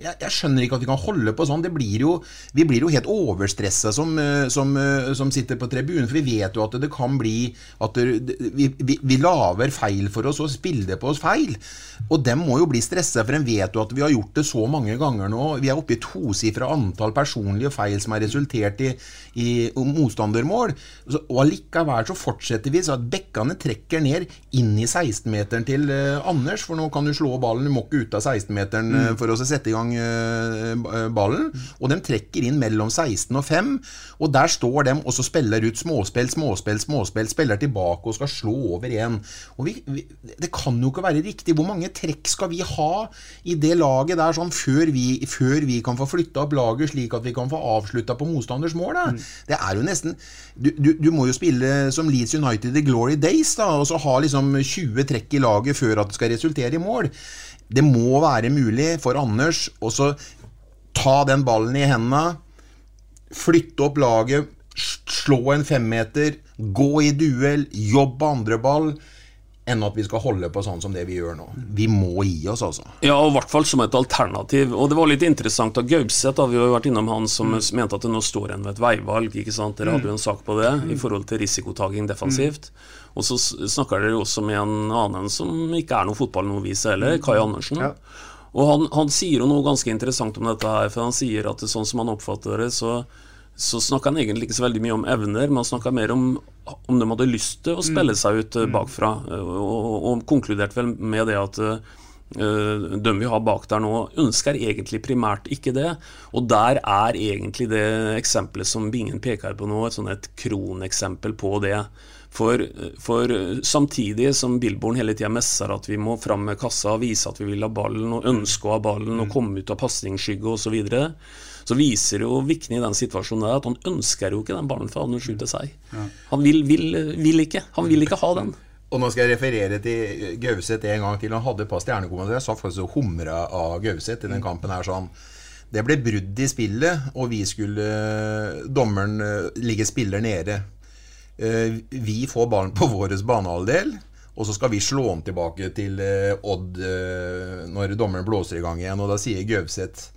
Jeg, jeg skjønner ikke at vi kan holde på sånn. Det blir jo, vi blir jo helt overstressa som, eh, som, eh, som sitter på tribunen. For vi vet jo at det kan bli at det, vi, vi, vi lager feil for oss og spiller på oss feil. Og dem må jo bli stressa, for en vet jo at vi har gjort det så mange ganger nå. Vi er oppe i tosifra antall personlige feil som er resultert i, i motstandermål. Så, og allikevel så fortsetter vi så at bekkene trekker ned inn i 16-meteren til eh, Anders, for nå kan du slå ballen, du må ikke ut av 16-meteren eh, for å sette i gang ballen. Og de trekker inn mellom 16 og 5, og der står de og så spiller ut småspill, småspill, småspill, spiller tilbake og skal slå over igjen. Og vi, vi, det kan jo ikke være riktig. Hvor mange trekk skal vi ha i det laget der sånn før vi, før vi kan få flytta opp laget slik at vi kan få avslutta på motstanders mål? Da? Det er jo nesten du, du, du må jo spille som Leeds United i Glory Days, da, og så ha liksom 20 trekk i laget før at det skal resultere i mål. Det må være mulig for Anders å ta den ballen i hendene, flytte opp laget, slå en femmeter, gå i duell, jobbe andre ball, enn at vi skal holde på sånn som det vi gjør nå. Vi må gi oss, altså. Ja, og i hvert fall som et alternativ. Og det var litt interessant av Gaupseth, vi har jo vært innom han som mente at det nå står en ved et veivalg. ikke sant? Dere hadde jo en sak på det i forhold til risikotaking defensivt. Og så snakker dere også med en annen som ikke er noe fotballnovis heller, Kai Andersen. Ja. Og han, han sier jo noe ganske interessant om dette her, for han sier at det, sånn som han oppfatter det, så, så snakka han egentlig ikke så veldig mye om evner, men han snakker mer om om de hadde lyst til å spille seg ut eh, bakfra, eh, og, og, konkluderte vel med det at Uh, de vi har bak der nå, ønsker egentlig primært ikke det. Og der er egentlig det eksempelet som Bingen peker på nå, et sånn et kroneksempel på det. For, for samtidig som Billborn hele tida messer at vi må fram med kassa og vise at vi vil ha ballen, og ønske å ha ballen og komme ut av pasningsskygge osv., så, videre, så viser jo Vikne i den situasjonen der at han ønsker jo ikke den ballen for Anders til seg. Han vil, vil, vil ikke. Han vil ikke ha den. Og nå skal jeg referere til Gauseth en gang til. Han hadde et par stjernekommentarer. Jeg satt faktisk og humra av Gauseth i den kampen her sånn. Det ble brudd i spillet, og vi skulle Dommeren eh, ligge spiller nede. Eh, Vi får ballen på vår banehalvdel, og så skal vi slå den tilbake til eh, Odd når dommeren blåser i gang igjen, og da sier Gauseth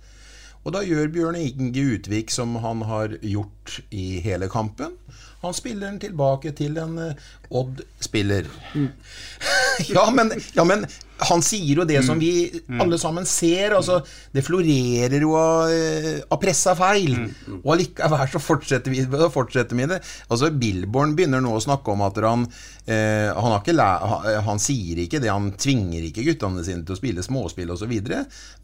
og da gjør Bjørn Inge Utvik som han har gjort i hele kampen. Han spiller den tilbake til en eh, Odd-spiller. *laughs* ja, men, ja, men han sier jo det som vi alle sammen ser. Altså, det florerer jo av, eh, av pressa feil. Og allikevel så fortsetter vi, fortsetter vi det. Altså, Billborn begynner nå å snakke om at han eh, han, har ikke læ han, han sier ikke det, han tvinger ikke guttene sine til å spille småspill osv.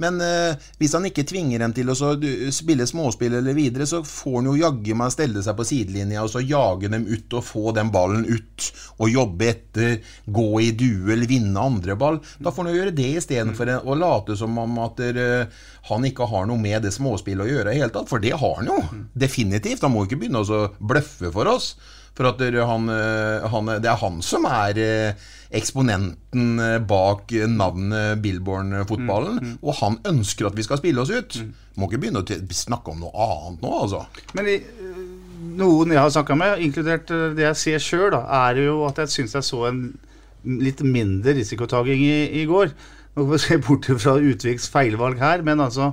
Men eh, hvis han ikke tvinger dem til å spille småspill eller videre, så får han jo jaggu meg stelle seg på sidelinja og så jage dem ut og få den ballen ut. Og jobbe etter, gå i duell, vinne andre ball. Da får han jo gjøre det istedenfor å late som om at eh, han ikke har noe med det småspillet å gjøre i hele tatt. For det har han jo. Definitivt. Han må jo ikke begynne å bløffe for oss. For at han, eh, han, det er han som er eh, eksponenten eh, bak navnet Billborn-fotballen. Og han ønsker at vi skal spille oss ut. Må ikke begynne å snakke om noe annet nå, altså. Men i, noen jeg har snakka med, inkludert det jeg ser sjøl, er jo at jeg syns jeg så en litt mindre risikotaking i, i går. Nå får vi se bort fra Utviks feilvalg her, men altså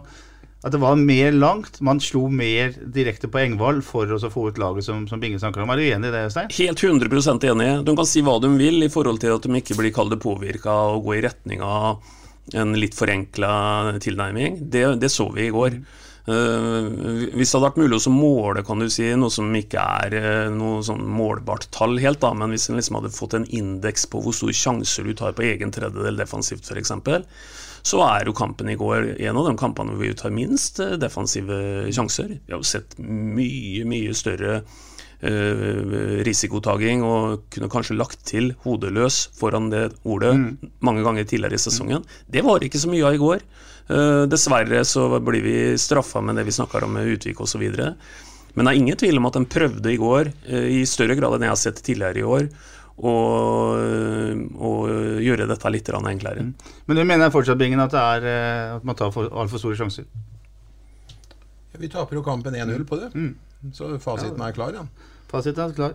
at det var mer langt. Man slo mer direkte på Engvald for å få ut laget som, som Binge snakker om. Er du enig i det, Øystein? Helt 100% enig. De kan si hva de vil i forhold til at de ikke blir kalt påvirka og gå i retning av en litt forenkla tilnærming. Det, det så vi i går. Uh, hvis det hadde vært mulig å måle kan du si, noe som ikke er eh, noe sånn målbart tall helt, da, men hvis en liksom hadde fått en indeks på hvor stor sjanser du tar på egen tredjedel defensivt f.eks., så er jo kampen i går en av de kampene hvor vi tar minst eh, defensive sjanser. Vi har jo sett mye, mye større eh, risikotaking og kunne kanskje lagt til hodeløs foran det ordet mange ganger tidligere i sesongen. Det var ikke så mye av i går. Eh, dessverre så blir vi straffa med det vi snakker om med Utvik osv. Men det er ingen tvil om at de prøvde i går, eh, i større grad enn jeg har sett tidligere i år, å, og, gjøre dette litt enklere. enklere. Men du mener fortsatt, Bingen, at, det er, øh, at man tar for- altfor store sjanser? Vi taper jo kampen 1-0 på det. Så fasiten er klar, ja. Fasiten er klar.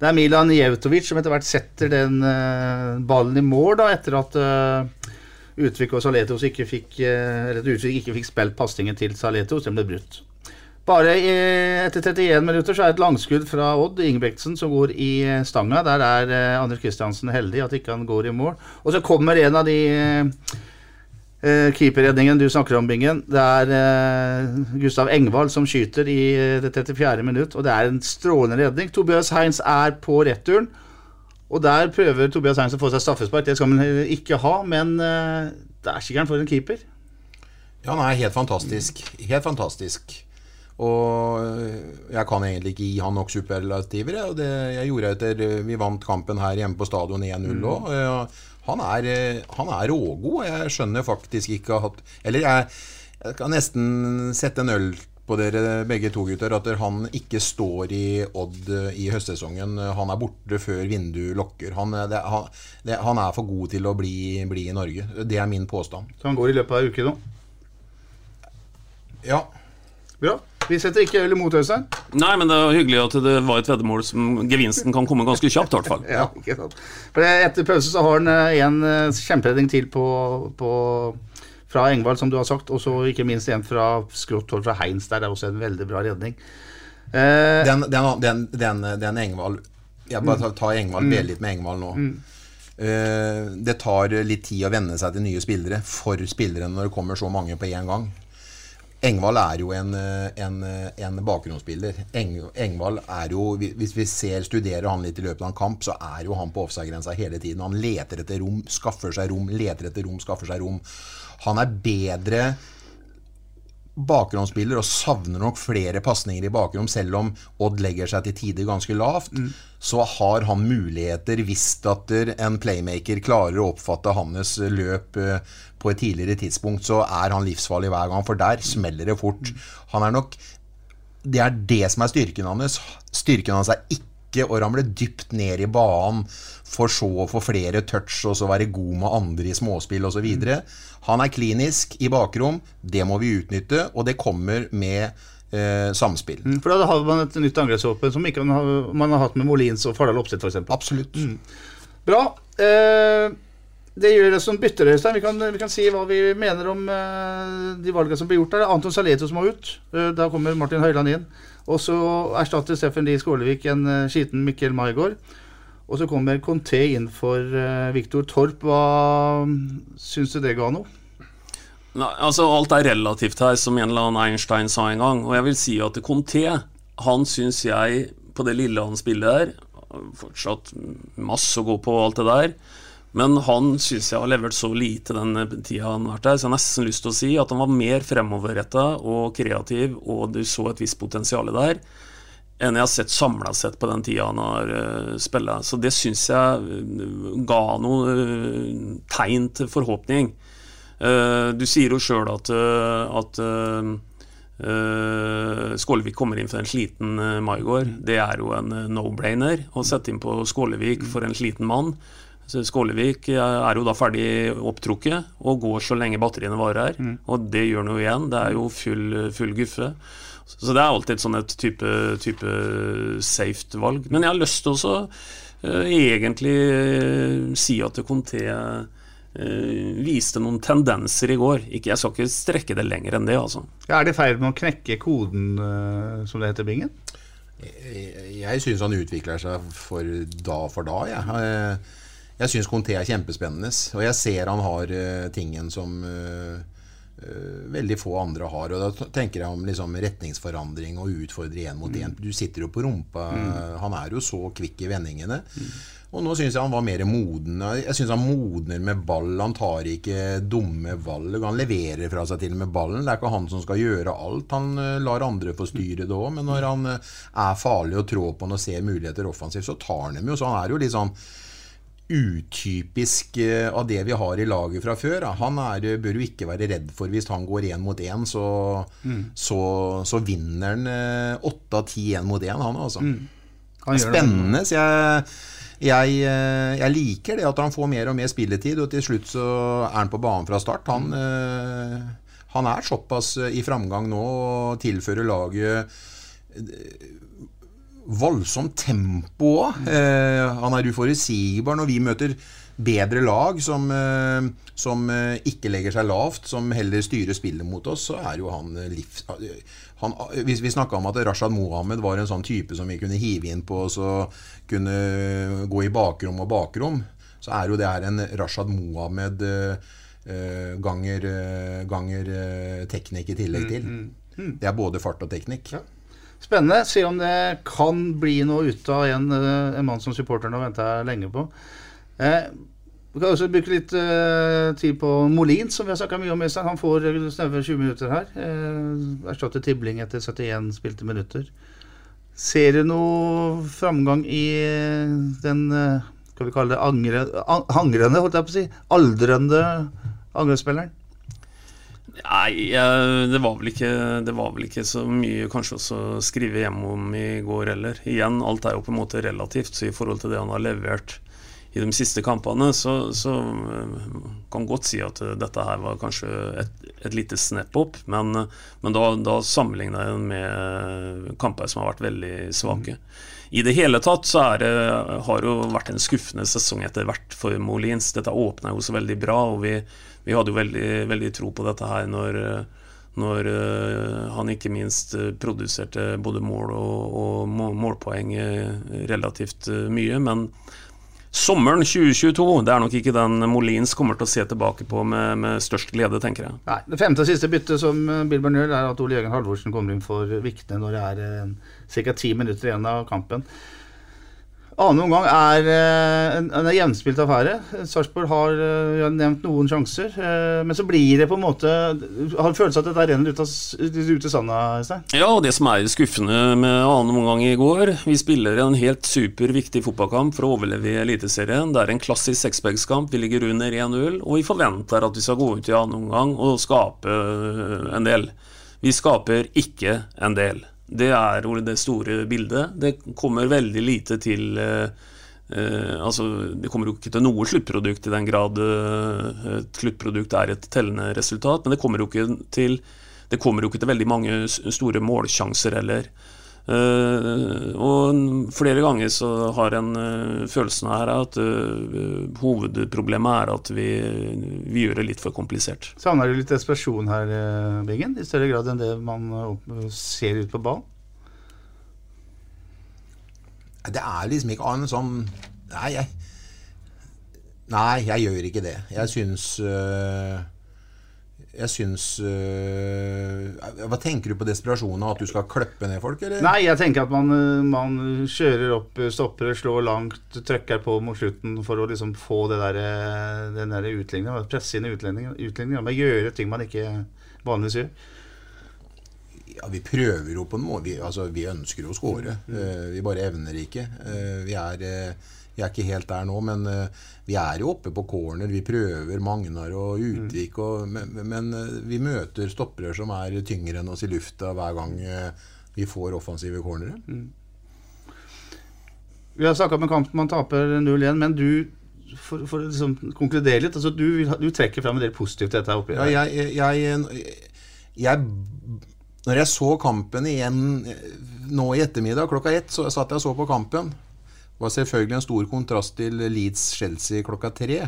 Det er Milan Jevtovic som etter hvert setter den uh, ballen i mål, da, etter at uh, Utvik og Saletos ikke fikk uh, Eller Utvik ikke fikk spilt pasningen til Saletos. Den ble brutt. Bare i, etter 31 minutter så er et langskudd fra Odd Ingebrigtsen som går i eh, stanga. Der er eh, Anders Kristiansen heldig at ikke han går i mål. Og så kommer en av de eh, keeperredningene du snakker om, Bingen. Det er uh, Gustav Engvald som skyter i det 34. minutt, og det er en strålende redning. Tobias Heinz er på returen. Og der prøver Tobias Heinz å få seg straffespark. Det skal man ikke ha, men det er sikkert for en keeper. Ja, han er helt fantastisk. Helt fantastisk. Og jeg kan egentlig ikke gi han nok superlativer. Og det jeg gjorde etter vi vant kampen her hjemme på stadion 1-0 òg. Mm. Han, er, han er rågod. Jeg skjønner faktisk ikke at Eller jeg, jeg kan nesten sette en øl på dere begge to gutter at han ikke står i Odd i høstsesongen. Han er borte før vinduet lukker. Han, det, han, det, han, er for god til å bli, bli, i Norge. Det er min påstand. Så han går i løpet av en uke nå? Ja. Bra. Vi setter ikke øl imot Øystein. Nei, men det er hyggelig at det var et veddemål som gevinsten kan komme ganske kjapt, i hvert fall. *laughs* ja, ikke sant. For Etter pause så har han eh, en eh, kjemperedning til på, på, fra Engvald, som du har sagt, og så ikke minst en fra skrått fra Heins der. Det er også en veldig bra redning. Eh, den, den, den, den, den Engvald Jeg bare tar, tar Engvald, mm. litt med Engvald nå. Mm. Uh, det tar litt tid å venne seg til nye spillere for spillere når det kommer så mange på én gang. Engvald er jo en, en, en bakgrunnsspiller. Eng, Engvald er jo Hvis vi ser, studerer han litt i løpet av en kamp, så er jo han på offside-grensa hele tiden. Han leter etter rom, skaffer seg rom, leter etter rom, skaffer seg rom. Han er bedre bakgrunnsspiller og savner nok flere pasninger i bakrom, selv om Odd legger seg til tider ganske lavt. Mm. Så har han muligheter hvis at en playmaker klarer å oppfatte hans løp eh, på et tidligere tidspunkt, så er han livsfarlig hver gang, for der smeller det fort. Mm. Han er nok Det er det som er styrken hans. Styrken hans er ikke å ramle dypt ned i banen for så å få flere touch og så være god med andre i småspill osv. Han er klinisk i bakrom. Det må vi utnytte, og det kommer med eh, samspill. Mm, for da har man et nytt angrepsvåpen som ikke man har hatt med Molins og Fardal Opseth f.eks. Absolutt. Mm. Bra. Eh, det gjør det som bytter, Øystein. Vi, vi, kan si hva vi mener om eh, de valgene som blir gjort der. Det er Anton Saleto som må ut. Eh, da kommer Martin Høiland inn. Og så erstatter Steffen Lie Skålevik en eh, skiten Mikkel Maigård. Og så kommer Conté inn for uh, Viktor Torp. Hva syns du det ga noe? Nei, altså Alt er relativt her, som en eller annen Einstein sa en gang. Og jeg vil si at Conté, han syns jeg, på det lille han spiller her Fortsatt masse å gå på, og alt det der. Men han syns jeg har levert så lite den tida han har vært der, så jeg har nesten lyst til å si at han var mer fremoverretta og kreativ, og du så et visst potensial der enn jeg har sett samla sett på den tida han har uh, spilla. Så det syns jeg uh, ga noe uh, tegn til forhåpning. Uh, du sier jo sjøl at, at Skålevik kommer inn for en sliten uh, Maigård. Det er jo en no-brainer å sette inn på Skålevik for en sliten mann. Skålevik er jo da ferdig opptrukket og går så lenge batteriene varer. Mm. Og det gjør han jo igjen. Det er jo full, full guffe. Så det er alltid et sånn et type, type safe valg. Men jeg har lyst til å uh, egentlig uh, si at Conté uh, viste noen tendenser i går. Ikke, jeg skal ikke strekke det lenger enn det. altså. Ja, er det feil med å knekke koden, som det heter, Bingen? Jeg, jeg syns han utvikler seg for da for da. Jeg, jeg, jeg syns Conté er kjempespennende. Og jeg ser han har tingen som Eh, veldig få andre har. Og da tenker jeg om liksom retningsforandring og utfordre én mot én. Mm. Du sitter jo på rumpa. Mm. Han er jo så kvikk i vendingene. Mm. Og nå syns jeg han var mer moden. Jeg syns han modner med ball. Han tar ikke dumme valg. Han leverer fra seg til og med ballen. Det er ikke han som skal gjøre alt. Han eh, lar andre få styre det òg. Men når han eh, er farlig å trå på og ser muligheter offensivt, så tar han dem jo. Så han er jo litt sånn utypisk eh, av det vi har i laget fra før. Han er, bør jo ikke være redd for hvis han går én mot én, så, mm. så, så, vinner han eh, åtte av ti én mot én, han altså. Mm. Han Spennende. Så jeg, jeg, eh, jeg, liker det at han får mer og mer spilletid, og til slutt så er han på banen fra start. Han, han er såpass i framgang nå og tilfører laget voldsomt tempo òg. Eh, han er uforutsigbar når vi møter bedre lag som, eh, som eh, ikke legger seg lavt, som heller styrer spillet mot oss, så er jo han eh, livs... Han, hvis vi snakka om at Rashad Mohammed var en sånn type som vi kunne hive inn på og kunne gå i bakrom og bakrom, så er jo det her en Rashad Mohammed ganger, ganger teknikk i tillegg til. Mm, mm, mm. Det er både fart og teknikk. Ja. Spennende. Se om det kan bli noe ut av en, en mann som supporterne har venta lenge på. Eh, vi kan også bruke litt uh, tid på Molin, som vi har snakka mye om. Øystein. Han får snaue 20 minutter her. Uh, erstatter Tibling etter 71 spilte minutter. Ser du noe framgang i den uh, skal vi kalle det angre, angrende, holdt jeg på å si, aldrende angrespilleren? Nei, det var, ikke, det var vel ikke så mye kanskje å skrive hjem om i går heller. Igjen, alt er jo på en måte relativt, så i forhold til det han har levert i de siste kampene, så, så eh, kan godt si at eh, dette her var kanskje et, et lite snap opp, men, men da, da sammenligna jeg den med kamper som har vært veldig svake. I det hele tatt så det, har det jo vært en skuffende sesong etter hvert for Molins. Dette åpna jo så veldig bra, og vi, vi hadde jo veldig, veldig, tro på dette her når, når uh, han ikke minst produserte både mål og, og målpoeng relativt mye. Men Sommeren 2022 det er nok ikke den Molins kommer til å se tilbake på med, med størst glede, tenker jeg. Nei, Det femte og siste byttet som Bilbjørn gjør, er at Ole Jørgen Halvorsen kommer inn for Vikne når det er eh, ca. ti minutter igjen av kampen. Annen omgang er eh, en, en jevnspilt affære. Sarpsborg har uh, nevnt noen sjanser. Uh, men så blir det på en måte Har følelsen at dette renner ut, ut i sanda? Stein? Ja, og det som er skuffende med annen omgang i går Vi spiller en helt superviktig fotballkamp for å overleve i Eliteserien. Det er en klassisk seksbergskamp. Vi ligger under 1-0, og vi forventer at vi skal gå ut i annen omgang og skape en del. Vi skaper ikke en del. Det er det store bildet. Det kommer veldig lite til eh, eh, altså, Det kommer jo ikke til noe sluttprodukt i den grad eh, et sluttprodukt er et tellende resultat, men det kommer jo ikke til, kommer jo ikke til veldig mange store målsjanser heller. Uh, og flere ganger så har en uh, følelsen her at uh, hovedproblemet er at vi, vi, gjør det litt for komplisert. Savner du litt desperasjon her, Bingen? I større grad enn det man ser ut på banen? Det er liksom ikke annet som Nei, jeg Nei, jeg gjør ikke det. Jeg syns jeg syns øh, Hva tenker du på desperasjonen at du skal klippe ned folk, eller? Nei, jeg tenker at man, man kjører opp stopper, slår langt, trykker på mot slutten for å liksom få det der, den der utligninga. Presse inn utligninga. Men gjøre ting man ikke vanligvis gjør. Ja, Vi prøver jo på en måte. Vi, altså, vi ønsker å score. Mm. Uh, vi bare evner ikke. Uh, vi er uh, vi er ikke helt der nå, men uh, vi er jo oppe på corner. Vi prøver Magnar og Utvik. Og, men, men uh, vi møter stoppere som er tyngre enn oss i lufta hver gang uh, vi får offensive cornere. Mm. Vi har snakka om en kamp man taper 0-1, men du for, for liksom konkludere litt altså du, du, trekker fram en del positivt til dette oppgjøret. ja, jeg, jeg, jeg, Når jeg så kampen igjen nå i ettermiddag klokka ett, så satt jeg og så på kampen var selvfølgelig en stor kontrast til Leeds-Chelsea klokka tre.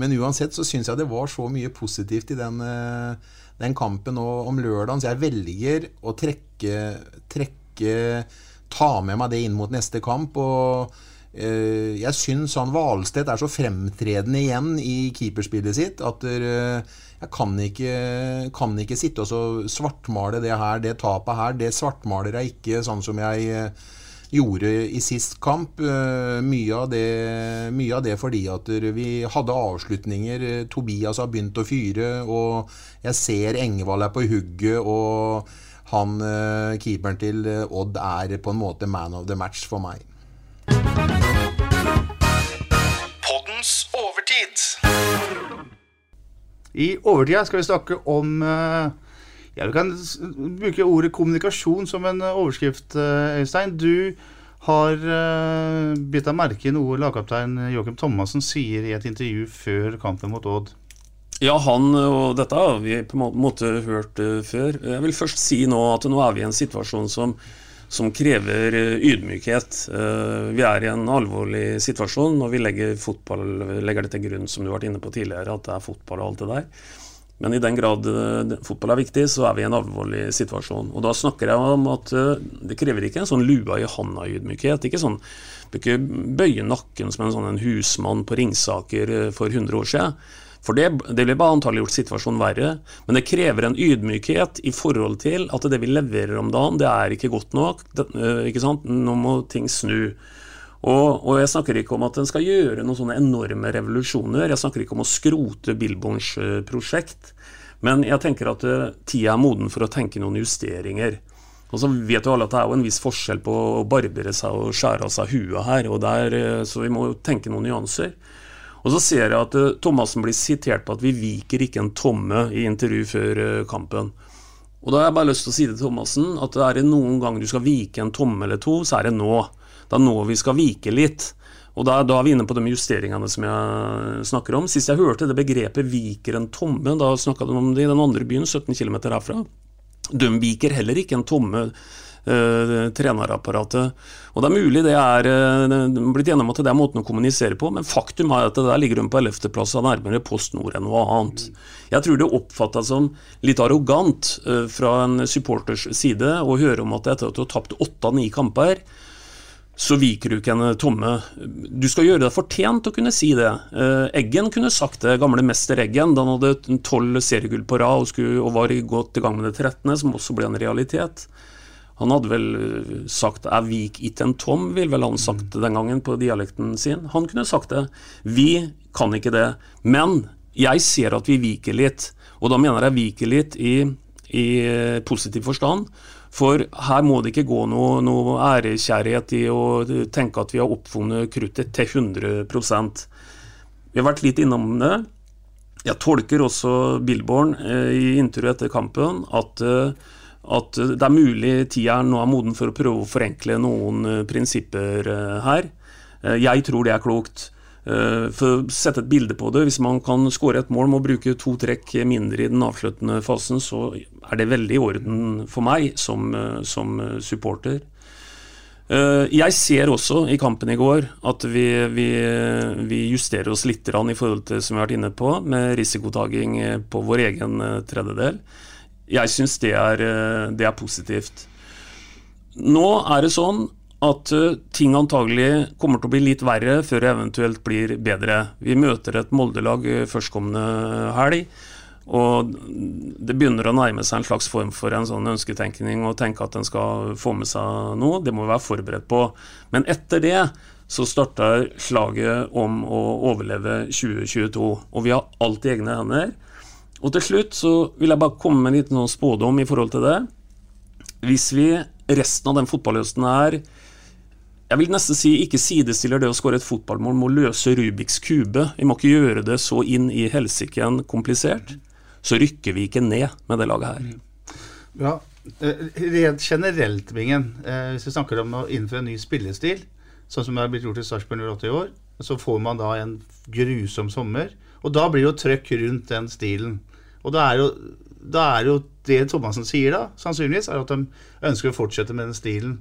Men uansett så syns jeg det var så mye positivt i den, eh, den kampen om lørdagen, så jeg velger å trekke, trekke Ta med meg det inn mot neste kamp. og eh, jeg syns han Hvalstedt er så fremtredende igjen i keeperspillet sitt at eh, jeg kan ikke, kan ikke sitte og svartmale det her, det tapet her. Det svartmaler jeg ikke sånn som jeg gjorde i sist kamp. Eh, mye av det, mye av det fordi at vi hadde avslutninger. Tobias har begynt å fyre, og jeg ser Engevald er på hugget. og han, eh, Keeperen til Odd er på en måte man of the match for meg. Poddens overtid. I overtida skal vi snakke om uh, ja, Du kan bruke ordet kommunikasjon som en eh, overskrift, eh, Øystein. Du har uh, bitt deg merke i noe lagkaptein Joakim Thomassen sier i et intervju før kampen mot Odd. Ja, han og dette har vi på en måte hørt før. Jeg vil først si nå at nå er vi i en situasjon som som krever ydmykhet. Vi er i en alvorlig situasjon når vi legger, fotball, legger det til grunn, som du har vært inne på tidligere, at det er fotball og alt det der. Men i den grad eh, fotball er viktig, så er vi i en alvorlig situasjon. Og da snakker jeg om at det krever ikke en sånn lua i handa-ydmykhet. Ikke sånn, Du ikke bøye nakken som en sånn husmann på Ringsaker for 100 år siden. For det, det ville bare antagelig gjort situasjonen verre. Men det krever en ydmykhet i forhold til at det vi leverer om dagen, det er ikke godt nok. Det, eh, ikke sant? Nå må ting snu. Og, og, jeg snakker ikke om at en skal gjøre noen sånne enorme revolusjoner. Jeg snakker ikke om å skrote Billborns eh, prosjekt. Men jeg tenker at uh, tida er moden for å tenke noen justeringer. Og så vet jo alle at det er jo en viss forskjell på å barbere seg og skjære av seg huet her. og der, Så vi må tenke noen nyanser. Og så ser jeg at uh, Thomassen blir sitert på at vi viker ikke en tomme i intervju før uh, kampen. Og Da har jeg bare lyst til å si til Thomassen at er det noen gang du skal vike en tomme eller to, så er det nå. Det er nå vi skal vike litt. Og da, da, er vi inne på de justeringene som jeg snakker om. Sist jeg hørte det begrepet 'viker en tomme', da snakka de om det i den andre byen, 17 km herfra. De viker heller ikke en tomme uh, trenerapparatet. Og Det er mulig det er uh, blitt gjennom at det er måten å kommunisere på, men faktum er at det der ligger hun på 11.-plass av nærmere Post Nord enn noe annet. Jeg tror det oppfattes som litt arrogant uh, fra en supporters side å høre om at etter at du har tapt åtte av ni kamper, så viker du ikke en tomme. Du skal gjøre deg fortjent å kunne si det. Eggen kunne sagt det, gamle mester Eggen, da han hadde tolv seriegull på rad og, skulle, og var godt i gang med det 13., som også ble en realitet. Han hadde vel eh, sagt 'er vik it en tom', ville vel han sagt den gangen på dialekten sin. Han kunne sagt det. Vi kan ikke det. Men jeg ser at vi viker litt. Og da mener jeg viker litt i, i eh, positiv forstand. For her må det ikke gå noe, noe ærekjærlighet i å tenke at vi har oppfunnet kruttet til 100% Vi har vært litt innom det. Jeg tolker også Billborn eh, i intervjuet etter kampen at eh, at det er mulig tida nå er moden for å prøve å forenkle noen eh, prinsipper eh, her. Jeg tror det er klokt. For å sette et bilde på det, hvis man kan skåre et mål med å bruke to trekk mindre i den avsluttende fasen, så er det veldig i orden for meg som, som supporter. Jeg ser også i kampen i går at vi, vi, vi justerer oss litt i forhold til som vi har vært inne på, med risikotaking på vår egen tredjedel. Jeg syns det, eh, det, er positivt. Nå er det sånn at eh, ting antagelig kommer til å bli litt verre før det eventuelt blir bedre. Vi møter et Molde-lag eh, førstkommende helg. Og det begynner å nærme seg en slags form for en sånn ønsketenkning og tenke at en skal få med seg noe. Det må vi være forberedt på. Men etter det så starter slaget om å overleve 2022. Og vi har alt i egne hender. Og til slutt så vil jeg bare komme med en liten sånn spådom i forhold til det. Hvis vi resten av den fotballhøsten er jeg vil nesten si ikke sidestiller det å skåre et fotballmål med å løse Rubiks kube. Vi må ikke gjøre det så inn i helsiken komplisert. Så rykker vi ikke ned med det laget her. Ja, eh, Rent generelt, Bingen, eh, hvis vi snakker om å innføre en ny spillestil, sånn som det har blitt gjort i Sarpsborg 08 i år, så får man da en grusom sommer. Og da blir det jo trøkk rundt den stilen. Og da er jo, da er jo det Thomassen sier da, sannsynligvis, er at de ønsker å fortsette med den stilen.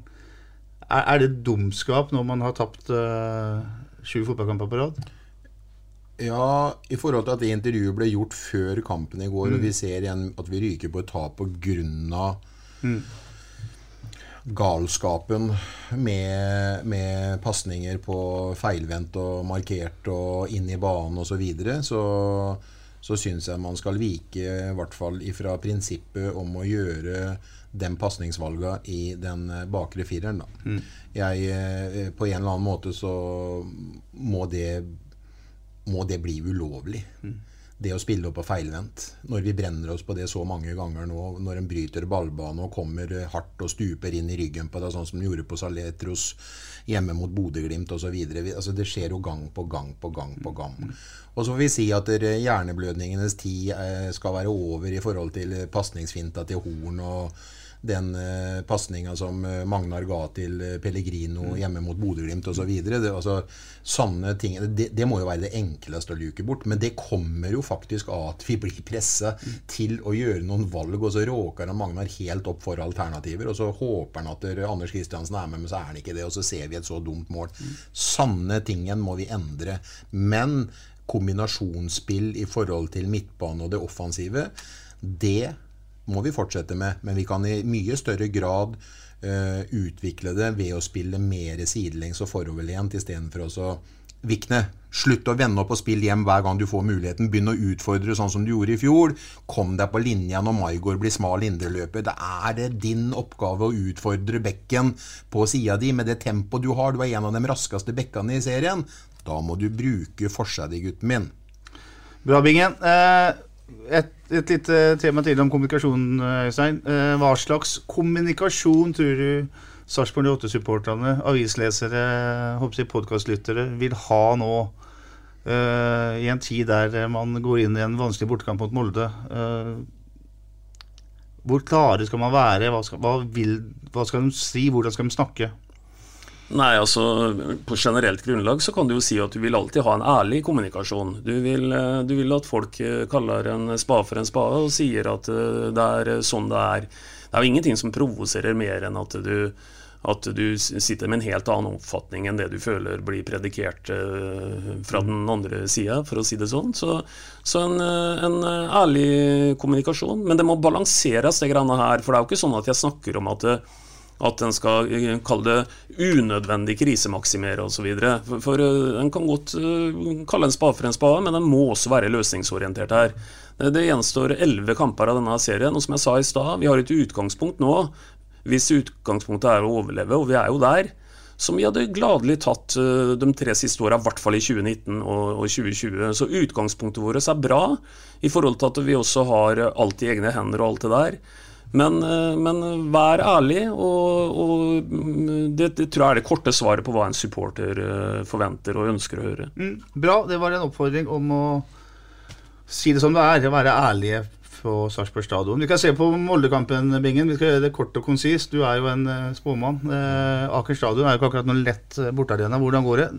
Er, er det dumskap når man har tapt uh, sju fotballkamper på rad? Ja, i forhold til at det intervjuet ble gjort før kampen i går, mm. og vi ser igjen at vi ryker på et tap pga. Mm. galskapen med, med pasninger på feilvendt og markert og inn i banen osv., så, videre, så så syns jeg man skal vike i hvert fall ifra prinsippet om å gjøre den pasningsvalga i den bakre fireren. Da. Mm. Jeg, eh, på en eller annen måte så må det, må det bli ulovlig. Mm. Det å spille opp på feilvendt. Når vi brenner oss på det så mange ganger nå, når en bryter ballbane og kommer hardt og stuper inn i ryggen på det, sånn som de gjorde på Saletros hjemme mot Bodø-Glimt osv. Altså, det skjer jo gang på gang på gang på gang. Mm. Og så får vi si at hjerneblødningenes tid eh, skal være over i forhold til pasningsfinta til Horn og den uh, pasninga som uh, Magnar ga til uh, Pellegrino mm. hjemme mot Bodø-Glimt osv. Altså, sånne ting det, det, må jo være det enkleste å luke bort. Men det kommer jo faktisk av at vi blir pressa mm. til å gjøre noen valg, og så råker han Magnar helt opp for alternativer. Og så håper han at Anders Kristiansen er med, men så er han ikke det. Og så ser vi et så dumt mål. Mm. Sanne tingen må vi endre. Men kombinasjonsspill i forhold til midtbane og det offensive, det må vi fortsette med. Men vi kan i mye større grad uh, utvikle det ved å spille mer sidelengs og foroverlent istedenfor å Vikne, slutt å vende opp og spille hjem hver gang du får muligheten. Begynn å utfordre sånn som du gjorde i fjor. Kom deg på linja når Maigård blir smal indreløper. Det er det din oppgave å utfordre bekken på sida di med det tempoet du har. Du er en av de raskeste bekkene i serien. Da må du bruke forsa gutten min. Bra, Bingen. Eh, et, et lite tema til om kommunikasjon, Øystein. Eh, hva slags kommunikasjon tror du Sarpsborg 8-supporterne, avislesere, podkastlyttere vil ha nå? Uh, I en tid der man går inn i en vanskelig bortekamp mot Molde. Uh, hvor klare skal man være? Hva skal, hva, vil, hva skal de si? Hvordan skal de snakke? Nei, altså På generelt grunnlag så kan du jo si at du vil alltid ha en ærlig kommunikasjon. Du vil, eh, du vil at folk eh, kaller en spade for en spade og sier at eh, det er sånn det er. Det er jo ingenting som provoserer mer enn at du, at du sitter med en helt annen oppfatning enn det du føler blir predikert fra den andre sida, for å si det sånn. Så, så en, en, ærlig kommunikasjon. Men det må balanseres, det greiene her. For det er jo ikke sånn at jeg snakker om at at en skal eh, kalle det unødvendig krisemaksimere osv. For, for eh, en kan godt uh, kalle en spade for en spade, men en må også være løsningsorientert her. Det, gjenstår elleve kamper av denne serien, og som jeg sa i stad, vi har et utgangspunkt nå. Hvis utgangspunktet er å overleve, og vi er jo der, som vi hadde gladelig tatt de tre siste åra, i hvert fall i 2019 og, og 2020. Så utgangspunktet vårt er bra, i forhold til at vi også har alt i egne hender og alt det der. Men, eh, men vær ærlig, og, og det, det, tror jeg er det korte svaret på hva en supporter eh, forventer og ønsker å høre. Mm, bra. Det var en oppfordring om å si det som det er, å være ærlige på Sarpsborg stadion. Vi kan se på Moldekampen, Bingen. Vi skal gjøre det kort og konsist. Du er jo en uh, spåmann. Eh, Aker stadion er jo ikke akkurat noen lett bortearena. Hvordan går det?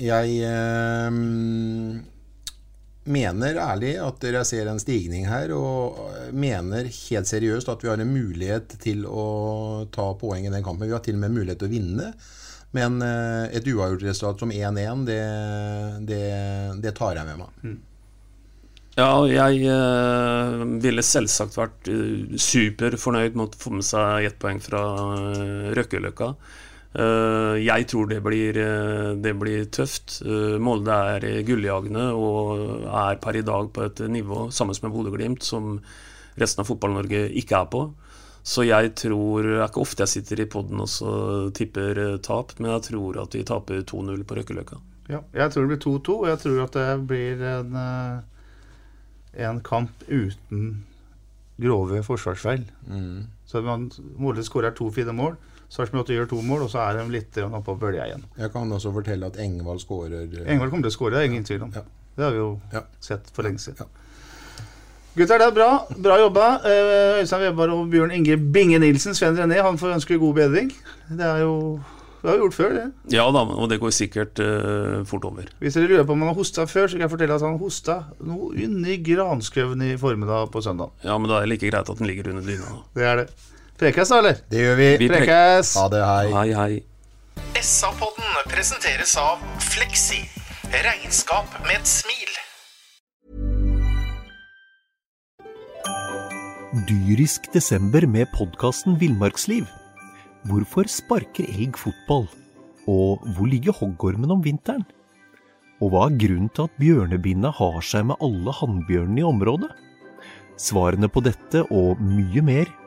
Jeg uh, mener ærlig at dere ser en stigning her, og mener helt seriøst at vi har en mulighet til å ta poeng i den kampen. Vi har til og med mulighet til å vinne. Men eh, et uavgjort resultat som 1-1, det, det, det, tar jeg med meg. Mm. Ja, jeg eh, ville selvsagt vært superfornøyd med å få med seg ett poeng fra Røkkeløkka. Eh, jeg tror det blir, eh, det blir tøft. Eh, Molde er gulljagende og er per i dag på et nivå, sammen med Bodø-Glimt, som resten av Fotball-Norge ikke er på. Så jeg tror Det er ikke ofte jeg sitter i poden og tipper tap, men jeg tror at vi taper 2-0 på Røkkeløkka. Ja, jeg tror det blir 2-2, og jeg tror at det blir en, en kamp uten grove forsvarsfeil. Mm. Så Molde skårer to fine mål. Sarpsborg 8 gjør to mål, og så er de litt oppå bølga igjen. Jeg kan også fortelle at Engvald skårer eh, Engvald kommer til å skåre, det er ingen tvil om. Ja. Det har vi jo ja. sett for lenge siden. Gutter, det er bra. Bra jobba. Eh, Øystein Weber og Bjørn Inge Binge Nilsen, Sven René, han får ønske god bedring. Det er jo det har vi gjort før, det. Ja da, og det går sikkert uh, fort over. Hvis dere lurer på om han har hosta før, så kan jeg fortelle at han hosta noe inni granskauen i formiddag på søndag. Ja, men da er det like greit at den ligger under dyna. Det er det. Prekes, da, eller? Det gjør vi. vi Prekes. Ha det, hei. Hei, hei. SA-podden presenteres av Fleksi. Regnskap med et smil. Dyrisk desember med podkasten Villmarksliv. Hvorfor sparker elg fotball? Og hvor ligger hoggormen om vinteren? Og hva er grunnen til at bjørnebinna har seg med alle hannbjørnene i området? Svarene på dette og mye mer